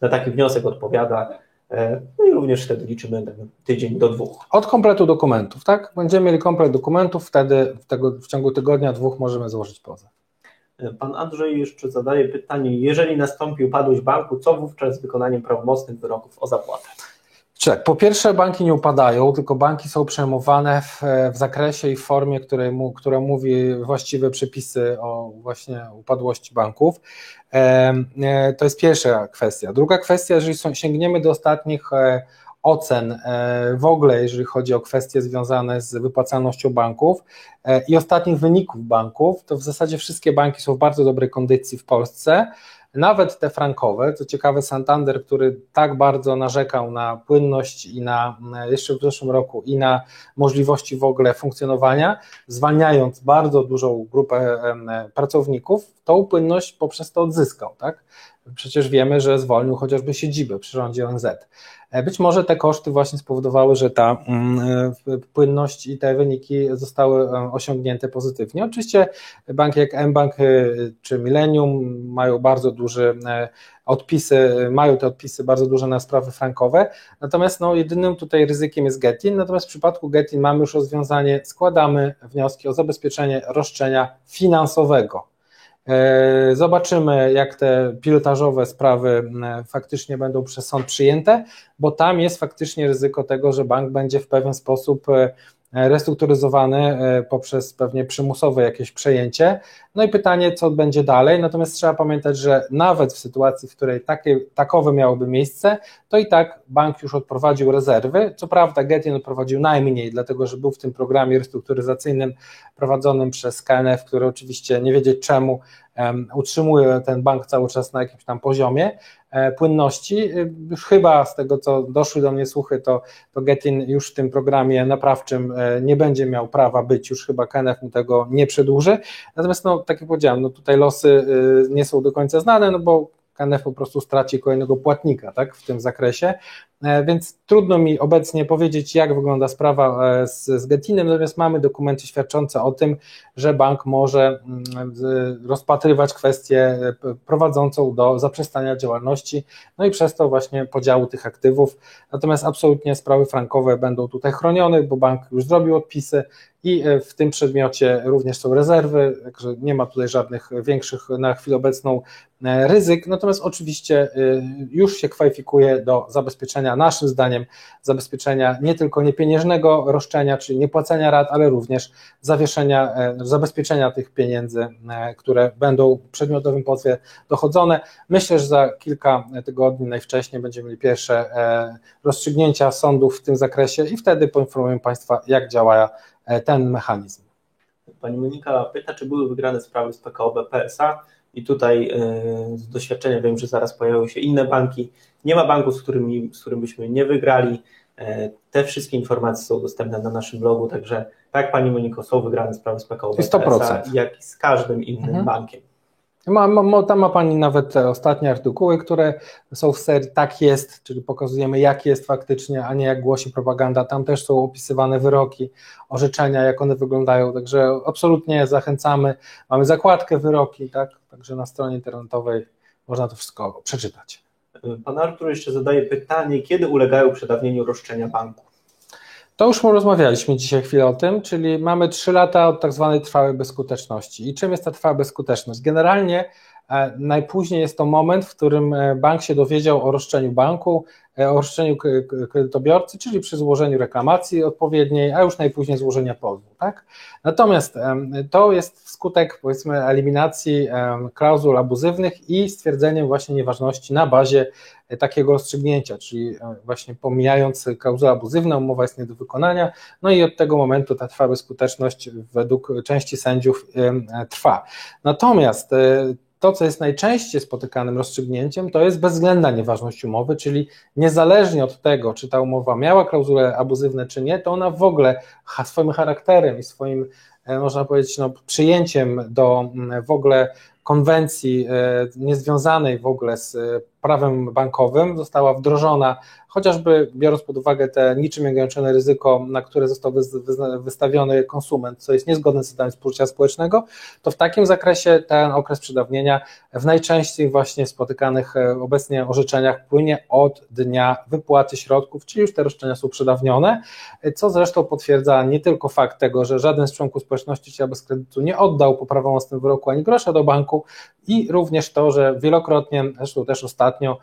na taki wniosek odpowiada. No i również wtedy liczymy ten tydzień do dwóch. Od kompletu dokumentów, tak? Będziemy mieli komplet dokumentów, wtedy w, tego, w ciągu tygodnia, dwóch możemy złożyć pozew. Pan Andrzej jeszcze zadaje pytanie, jeżeli nastąpi upadłość banku, co wówczas z wykonaniem prawomocnych wyroków o zapłatę? Tak, po pierwsze banki nie upadają, tylko banki są przejmowane w, w zakresie i formie, której mu, mówi właściwe przepisy o właśnie upadłości banków. E, to jest pierwsza kwestia. Druga kwestia, jeżeli są, sięgniemy do ostatnich e, ocen e, w ogóle, jeżeli chodzi o kwestie związane z wypłacalnością banków e, i ostatnich wyników banków, to w zasadzie wszystkie banki są w bardzo dobrej kondycji w Polsce. Nawet te frankowe, co ciekawe, Santander, który tak bardzo narzekał na płynność i na jeszcze w zeszłym roku i na możliwości w ogóle funkcjonowania, zwalniając bardzo dużą grupę pracowników, tą płynność poprzez to odzyskał. Tak? Przecież wiemy, że zwolnił chociażby siedzibę przy rządzie ONZ. E, być może te koszty właśnie spowodowały, że ta mm, e, płynność i te wyniki zostały e, osiągnięte pozytywnie. Oczywiście banki jak mBank czy Millennium mają bardzo duże odpisy, mają te odpisy bardzo duże na sprawy frankowe, natomiast no, jedynym tutaj ryzykiem jest Getin, natomiast w przypadku Getin mamy już rozwiązanie, składamy wnioski o zabezpieczenie roszczenia finansowego. E, zobaczymy, jak te pilotażowe sprawy e, faktycznie będą przez sąd przyjęte, bo tam jest faktycznie ryzyko tego, że bank będzie w pewien sposób e, restrukturyzowany e, poprzez pewnie przymusowe jakieś przejęcie. No i pytanie, co będzie dalej. Natomiast trzeba pamiętać, że nawet w sytuacji, w której takie, takowe miałoby miejsce, to i tak bank już odprowadził rezerwy. Co prawda, Getin odprowadził najmniej, dlatego że był w tym programie restrukturyzacyjnym prowadzonym przez KNF, który oczywiście nie wiedzieć czemu utrzymuje ten bank cały czas na jakimś tam poziomie, E, płynności. E, już chyba z tego, co doszły do mnie słuchy, to, to Getin już w tym programie naprawczym e, nie będzie miał prawa być, już chyba KNF mu tego nie przedłuży. Natomiast, no, tak jak powiedziałem, no tutaj losy nie są do końca znane, no bo KNF po prostu straci kolejnego płatnika tak, w tym zakresie. E, więc trudno mi obecnie powiedzieć, jak wygląda sprawa e, z, z Getinem, natomiast mamy dokumenty świadczące o tym, że bank może mm, rozpatrywać kwestię e, prowadzącą do zaprzestania działalności, no i przez to właśnie podziału tych aktywów. Natomiast absolutnie sprawy frankowe będą tutaj chronione, bo bank już zrobił odpisy i w tym przedmiocie również są rezerwy, także nie ma tutaj żadnych większych na chwilę obecną ryzyk. Natomiast oczywiście już się kwalifikuje do zabezpieczenia naszym zdaniem zabezpieczenia nie tylko niepieniężnego roszczenia, czyli niepłacenia rat, ale również zawieszenia, e, zabezpieczenia tych pieniędzy, e, które będą w przedmiotowym pozwie dochodzone. Myślę, że za kilka tygodni najwcześniej będziemy mieli pierwsze e, rozstrzygnięcia sądów w tym zakresie i wtedy poinformujemy Państwa, jak działa ten mechanizm. Pani Monika pyta, czy były wygrane sprawy z PKO PSA i tutaj z doświadczenia wiem, że zaraz pojawią się inne banki. Nie ma banku, z którym, z którym byśmy nie wygrali. E, te wszystkie informacje są dostępne na naszym blogu, także tak Pani Moniko, są wygrane sprawy z PKO 100%. jak i z każdym innym mhm. bankiem. Ma, ma, tam ma Pani nawet te ostatnie artykuły, które są w serii Tak jest, czyli pokazujemy jak jest faktycznie, a nie jak głosi propaganda. Tam też są opisywane wyroki, orzeczenia, jak one wyglądają, także absolutnie zachęcamy. Mamy zakładkę wyroki, tak? także na stronie internetowej można to wszystko przeczytać. Pan Artur jeszcze zadaje pytanie, kiedy ulegają przedawnieniu roszczenia banku? To już rozmawialiśmy dzisiaj chwilę o tym, czyli mamy 3 lata od tak zwanej trwałej bezskuteczności. I czym jest ta trwała bezskuteczność? Generalnie najpóźniej jest to moment, w którym e, bank się dowiedział o roszczeniu banku, E, o roszczeniu kredytobiorcy, czyli przy złożeniu reklamacji odpowiedniej, a już najpóźniej złożenia pozwu. Tak? Natomiast to jest skutek powiedzmy eliminacji klauzul abuzywnych i stwierdzeniem właśnie nieważności na bazie e, takiego rozstrzygnięcia, czyli e, właśnie pomijając klauzulę abuzywną, umowa jest nie do wykonania, no i od tego momentu ta trwała skuteczność według części sędziów trwa. Natomiast to, co jest najczęściej spotykanym rozstrzygnięciem, to jest bezwzględna nieważność umowy, czyli niezależnie od tego, czy ta umowa miała klauzule abuzywne, czy nie, to ona w ogóle swoim charakterem i swoim, e, można powiedzieć, no, przyjęciem do w ogóle konwencji e, niezwiązanej w ogóle z prawem bankowym została wdrożona, chociażby biorąc pod uwagę te niczym nieograniczone ryzyko, na które został wystawiony konsument, co jest niezgodne z zadaniem spożycia społecznego, to w takim zakresie ten okres przedawnienia w najczęściej właśnie spotykanych e, obecnie orzeczeniach płynie od dnia wypłaty środków, czyli już te roszczenia są przedawnione, co zresztą potwierdza nie tylko fakt tego, że żaden z członków społeczności chciał bez kredytu nie oddał po prawomocnym wyroku ani grosza do banku i również to, że wielokrotnie, zresztą też ostatnio ostatnio,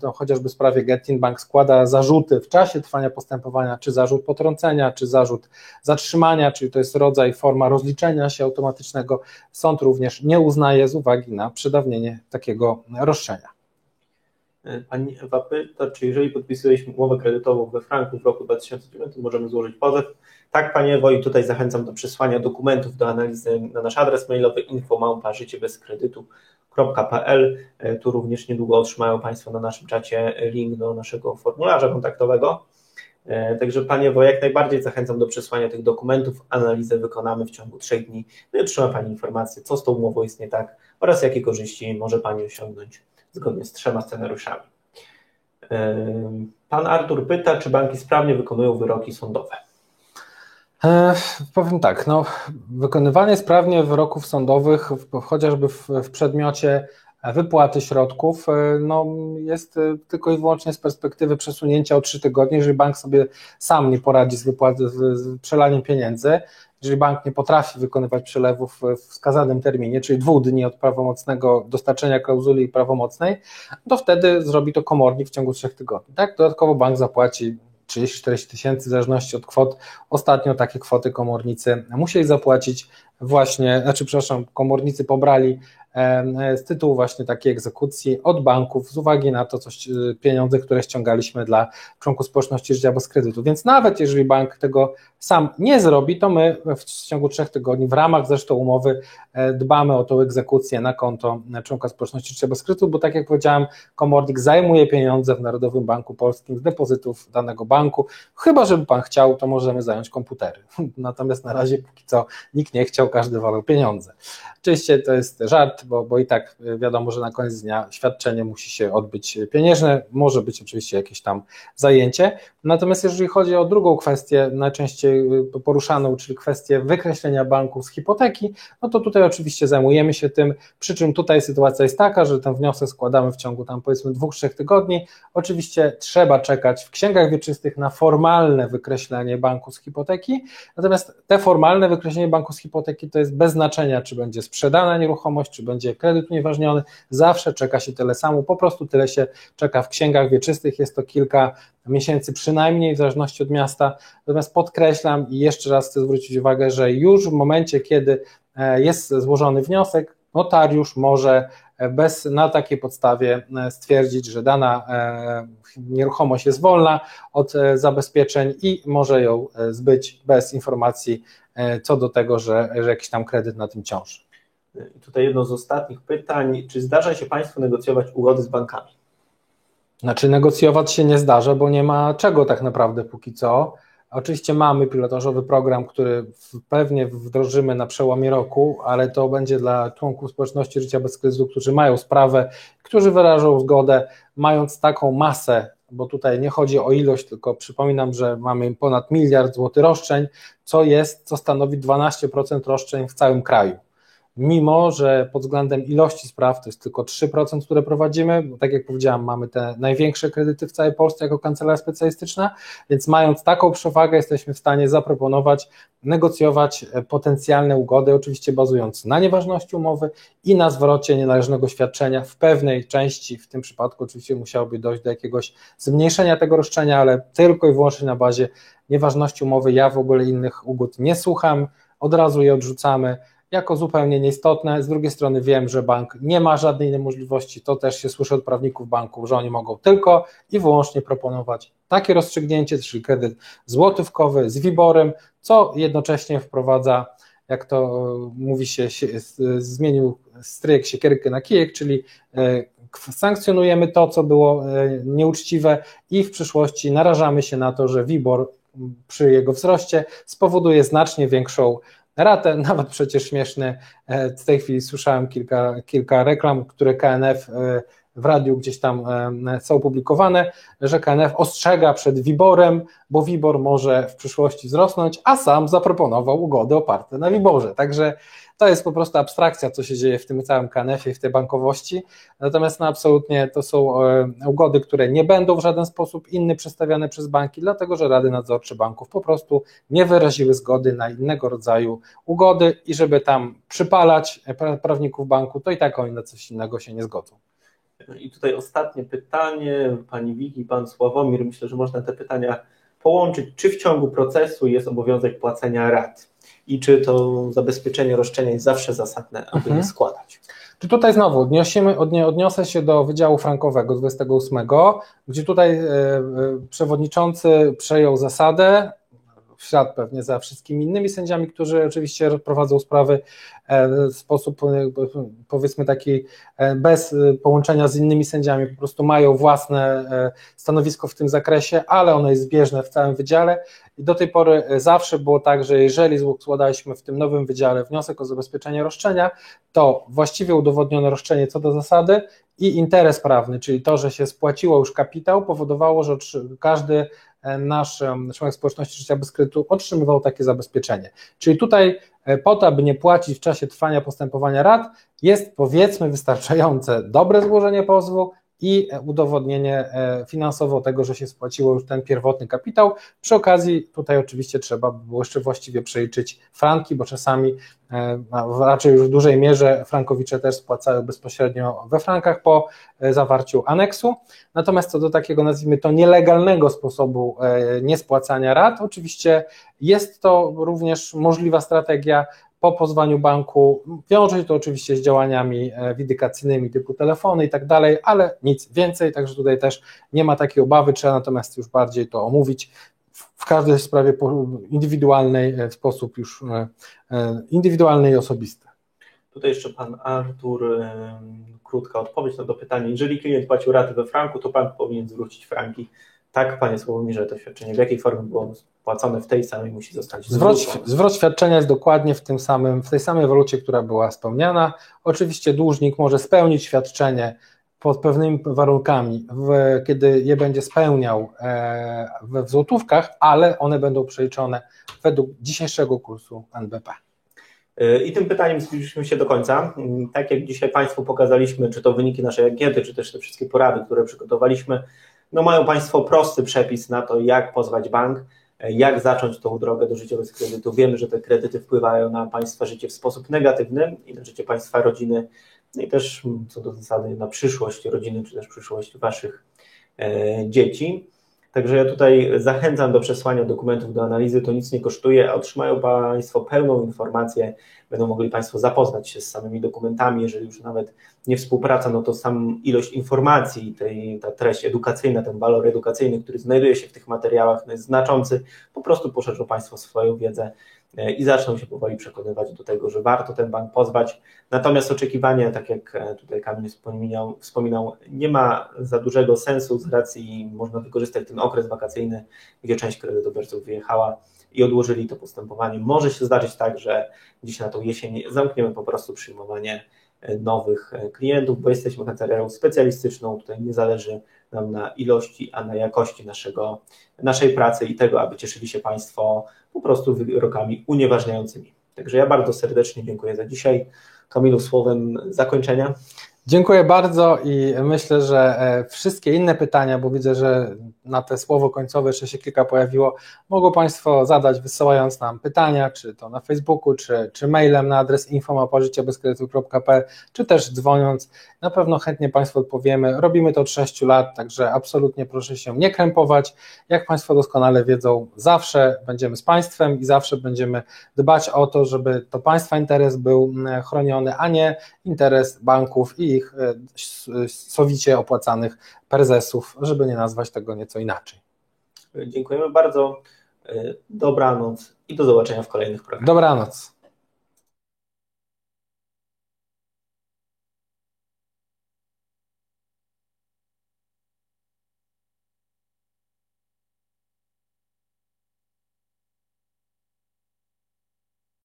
to chociażby w sprawie Getin Bank składa zarzuty w czasie trwania postępowania, czy zarzut potrącenia, czy zarzut zatrzymania, czyli to jest rodzaj, forma rozliczenia się automatycznego. Sąd również nie uznaje z uwagi na przedawnienie takiego roszczenia. E, pani Ewa pyta, czy jeżeli podpisywaliśmy umowę kredytową we franku w roku 2009, możemy złożyć pozew? Tak, Panie Ewo, i tutaj zachęcam do przesłania dokumentów do analizy na nasz adres mailowy infomałpa życie. E, tu również niedługo otrzymają Państwo na naszym czacie link do naszego formularza kontaktowego. E, także Panie Wo, jak najbardziej zachęcam do przesłania tych dokumentów. Analizę wykonamy w ciągu trzech dni. No i otrzyma Pani informację, co z tą umową jest nie tak oraz jakie korzyści może Pani osiągnąć zgodnie z trzema scenariuszami. Pan Artur pyta, czy banki sprawnie wykonują wyroki sądowe. E, powiem tak, no, wykonywanie sprawnie wyroków sądowych, chociażby w, w przedmiocie wypłaty środków, e, no, jest e, tylko i wyłącznie z perspektywy przesunięcia o trzy tygodnie, jeżeli bank sobie sam nie poradzi z, wypłaty, z przelaniem pieniędzy, jeżeli bank nie potrafi wykonywać przelewów w wskazanym terminie, czyli dwóch dni od prawomocnego dostarczenia klauzuli prawomocnej, to wtedy zrobi to komornik w ciągu trzech tygodni. Tak? Dodatkowo bank zapłaci 30-40 tysięcy w zależności od kwot. Ostatnio takie kwoty komornicy musieli zapłacić właśnie, znaczy przepraszam, komornicy pobrali z tytułu właśnie takiej egzekucji od banków z uwagi na to, coś, e, pieniądze, które ściągaliśmy dla członków społeczności życia bez kredytu. Więc nawet jeżeli bank tego sam nie zrobi, to my w ciągu trzech tygodni, w ramach zresztą umowy, e, dbamy o tą egzekucję na konto członka społeczności życia bez kredytu, bo tak jak powiedziałem, komornik zajmuje pieniądze w Narodowym Banku Polskim z depozytów danego banku. Chyba, żeby pan chciał, to możemy zająć komputery. Natomiast na razie póki co nikt nie chciał, każdy wolał pieniądze. Oczywiście to jest żart, bo, bo i tak e, wiadomo, że na koniec dnia świadczenie musi się odbyć pieniężne, może być oczywiście jakieś tam zajęcie. Natomiast jeżeli chodzi o drugą kwestię, najczęściej e, poruszaną, czyli kwestię wykreślenia banku z hipoteki, no to tutaj oczywiście zajmujemy się tym, przy czym tutaj sytuacja jest taka, że ten wniosek składamy w ciągu tam powiedzmy dwóch, trzech tygodni. Oczywiście trzeba czekać w księgach wieczystych na formalne wykreślenie banku z hipoteki, natomiast te formalne wykreślenie banku z hipoteki to jest bez znaczenia, czy będzie sprzedana nieruchomość, czy będzie kredyt unieważniony, zawsze czeka się tyle samo, po prostu tyle się czeka w księgach wieczystych, jest to kilka miesięcy przynajmniej, w zależności od miasta. Natomiast podkreślam i jeszcze raz chcę zwrócić uwagę, że już w momencie, kiedy e, jest złożony wniosek, notariusz może e, bez, na takiej podstawie e, stwierdzić, że dana nieruchomość jest wolna od zabezpieczeń i może ją zbyć bez informacji co do tego, że, że jakiś tam kredyt na tym ciąży. Tutaj jedno z ostatnich pytań. Czy zdarza się Państwu negocjować ugody z bankami? Znaczy, negocjować się nie zdarza, bo nie ma czego tak naprawdę póki co. Oczywiście mamy pilotażowy program, który pewnie wdrożymy na przełomie roku, ale to będzie dla członków społeczności życia bez kryzysu, którzy mają sprawę, którzy wyrażą zgodę, mając taką masę, bo tutaj nie chodzi o ilość, tylko przypominam, że mamy ponad miliard złotych roszczeń, co jest, co stanowi 12% roszczeń w całym kraju mimo że pod względem ilości spraw to jest tylko 3%, które prowadzimy, bo tak jak powiedziałam, mamy te największe kredyty w całej Polsce jako kancelaria specjalistyczna, więc mając taką przewagę, jesteśmy w stanie zaproponować, negocjować potencjalne ugody, oczywiście bazując na nieważności umowy i na zwrocie nienależnego świadczenia w pewnej części, w tym przypadku oczywiście musiałoby dojść do jakiegoś zmniejszenia tego roszczenia, ale tylko i wyłącznie na bazie nieważności umowy. Ja w ogóle innych ugód nie słucham, od razu je odrzucamy jako zupełnie nieistotne. Z drugiej strony wiem, że bank nie ma żadnej innej możliwości, to też się słyszy od prawników banków, że oni mogą tylko i wyłącznie proponować takie rozstrzygnięcie, czyli kredyt złotówkowy z wiborem, co jednocześnie wprowadza, jak to mówi się, zmienił stryjek siekierkę na kijek, czyli e, sankcjonujemy to, co było e, nieuczciwe i w przyszłości narażamy się na to, że WIBOR przy jego wzroście spowoduje znacznie większą ratę, nawet przecież śmieszny. E, w tej chwili słyszałem kilka, kilka reklam, które KNF e, w radiu gdzieś tam e, są publikowane, że KNF ostrzega przed WIBORem, bo WIBOR może w przyszłości wzrosnąć, a sam zaproponował ugody oparte na WIBORze. Także to jest po prostu abstrakcja, co się dzieje w tym całym KNF-ie, w tej bankowości. Natomiast no, absolutnie to są e, ugody, które nie będą w żaden sposób inny przedstawiane przez banki, dlatego że rady nadzorcze banków po prostu nie wyraziły zgody na innego rodzaju ugody i żeby tam przypalać prawników banku, to i tak oni na coś innego się nie zgodzą. I tutaj ostatnie pytanie, pani Wiki, pan Sławomir, myślę, że można te pytania połączyć. Czy w ciągu procesu jest obowiązek płacenia rat? I czy to zabezpieczenie roszczenia jest zawsze zasadne, aby mhm. je składać. Czy tutaj znowu odniosimy, odniosę się do Wydziału Frankowego 28, gdzie tutaj e, e, przewodniczący przejął zasadę, w ślad pewnie za wszystkimi innymi sędziami, którzy oczywiście prowadzą sprawy w sposób powiedzmy taki bez połączenia z innymi sędziami, po prostu mają własne stanowisko w tym zakresie, ale ono jest zbieżne w całym wydziale. I do tej pory zawsze było tak, że jeżeli składaliśmy w tym nowym wydziale wniosek o zabezpieczenie roszczenia, to właściwie udowodniono roszczenie co do zasady i interes prawny, czyli to, że się spłaciło już kapitał, powodowało, że każdy e, nasz członek społeczności życia bez kredytu otrzymywał takie zabezpieczenie. Czyli tutaj e, po to, aby nie płacić w czasie trwania postępowania rad, jest powiedzmy wystarczające dobre złożenie pozwu, i udowodnienie e, finansowo tego, że się spłaciło już ten pierwotny kapitał. Przy okazji tutaj oczywiście trzeba by było jeszcze właściwie przeliczyć franki, bo czasami e, raczej już w dużej mierze frankowicze też spłacają bezpośrednio we frankach po e, zawarciu aneksu. Natomiast co do takiego nazwijmy to nielegalnego sposobu niespłacania rat, oczywiście jest to również możliwa strategia, po pozwaniu banku. Wiąże się to oczywiście z działaniami e, windykacyjnymi typu telefony i tak dalej, ale nic więcej, także tutaj też nie ma takiej obawy, trzeba natomiast już bardziej to omówić w każdej sprawie indywidualnej e, w sposób już e, indywidualny i osobisty. Tutaj jeszcze pan Artur, krótka odpowiedź na to pytanie. Jeżeli klient płacił raty we franku, to bank powinien zwrócić franki tak, panie Sławomirze, to świadczenie w jakiej formie było płacone w tej samej musi zostać zwrót, zwrot świadczenia jest dokładnie w tym samym, w tej samej walucie, która była spełniana. Oczywiście dłużnik może spełnić świadczenie pod pewnymi warunkami, w, kiedy je będzie spełniał e, w złotówkach, ale one będą przeliczone według dzisiejszego kursu NBP. E, I tym pytaniem zbliżyliśmy się do końca. Tak jak dzisiaj Państwu pokazaliśmy, czy to wyniki naszej ankiety, czy też te wszystkie porady, które przygotowaliśmy, no mają Państwo prosty przepis na to, jak pozwać bank, jak zacząć tą drogę do życia bez kredytu. Wiemy, że te kredyty wpływają na Państwa życie w sposób negatywny i na życie Państwa rodziny, no i też co do zasady na przyszłość rodziny, czy też przyszłość Waszych e, dzieci. Także ja tutaj zachęcam do przesłania dokumentów do analizy, to nic nie kosztuje, a otrzymają Państwo pełną informację, będą mogli Państwo zapoznać się z samymi dokumentami, jeżeli już nawet nie współpraca, no to sam ilość informacji, tej, ta treść edukacyjna, ten walor edukacyjny, który znajduje się w tych materiałach, no jest znaczący, po prostu poszerzą Państwo swoją wiedzę i zaczną się powoli przekonywać do tego, że warto ten bank pozwać. Natomiast oczekiwanie, tak jak e, tutaj Kamil wspominał, wspominał, nie ma za dużego sensu z racji można wykorzystać ten okres wakacyjny, gdzie część kredytobiorców wyjechała i odłożyli to postępowanie. Może się zdarzyć tak, że dziś na tą jesień zamkniemy po prostu przyjmowanie e, nowych klientów, bo jesteśmy kancelarią specjalistyczną, tutaj nie zależy nam na ilości, a na jakości naszego, naszej pracy i tego, aby cieszyli się Państwo po prostu wyrokami unieważniającymi. Także ja bardzo serdecznie dziękuję za dzisiaj. Kamilu, słowem zakończenia. Dziękuję bardzo i myślę, że e, wszystkie inne pytania, bo widzę, że na te słowo końcowe jeszcze się kilka pojawiło, mogą Państwo zadać wysyłając nam pytania, czy to na Facebooku, czy, czy mailem na adres info.pożyciebezkredytu.pl, czy też dzwoniąc. Na pewno chętnie Państwu odpowiemy. Robimy to od 6 lat, także absolutnie proszę się nie krępować. Jak Państwo doskonale wiedzą, zawsze będziemy z Państwem i zawsze będziemy dbać o to, żeby to Państwa interes był mm, chroniony, a nie interes banków i ich e, sowicie opłacanych prezesów, żeby nie nazwać tego nieco inaczej. Dziękujemy bardzo. E, dobranoc i do zobaczenia w kolejnych programach. Dobranoc.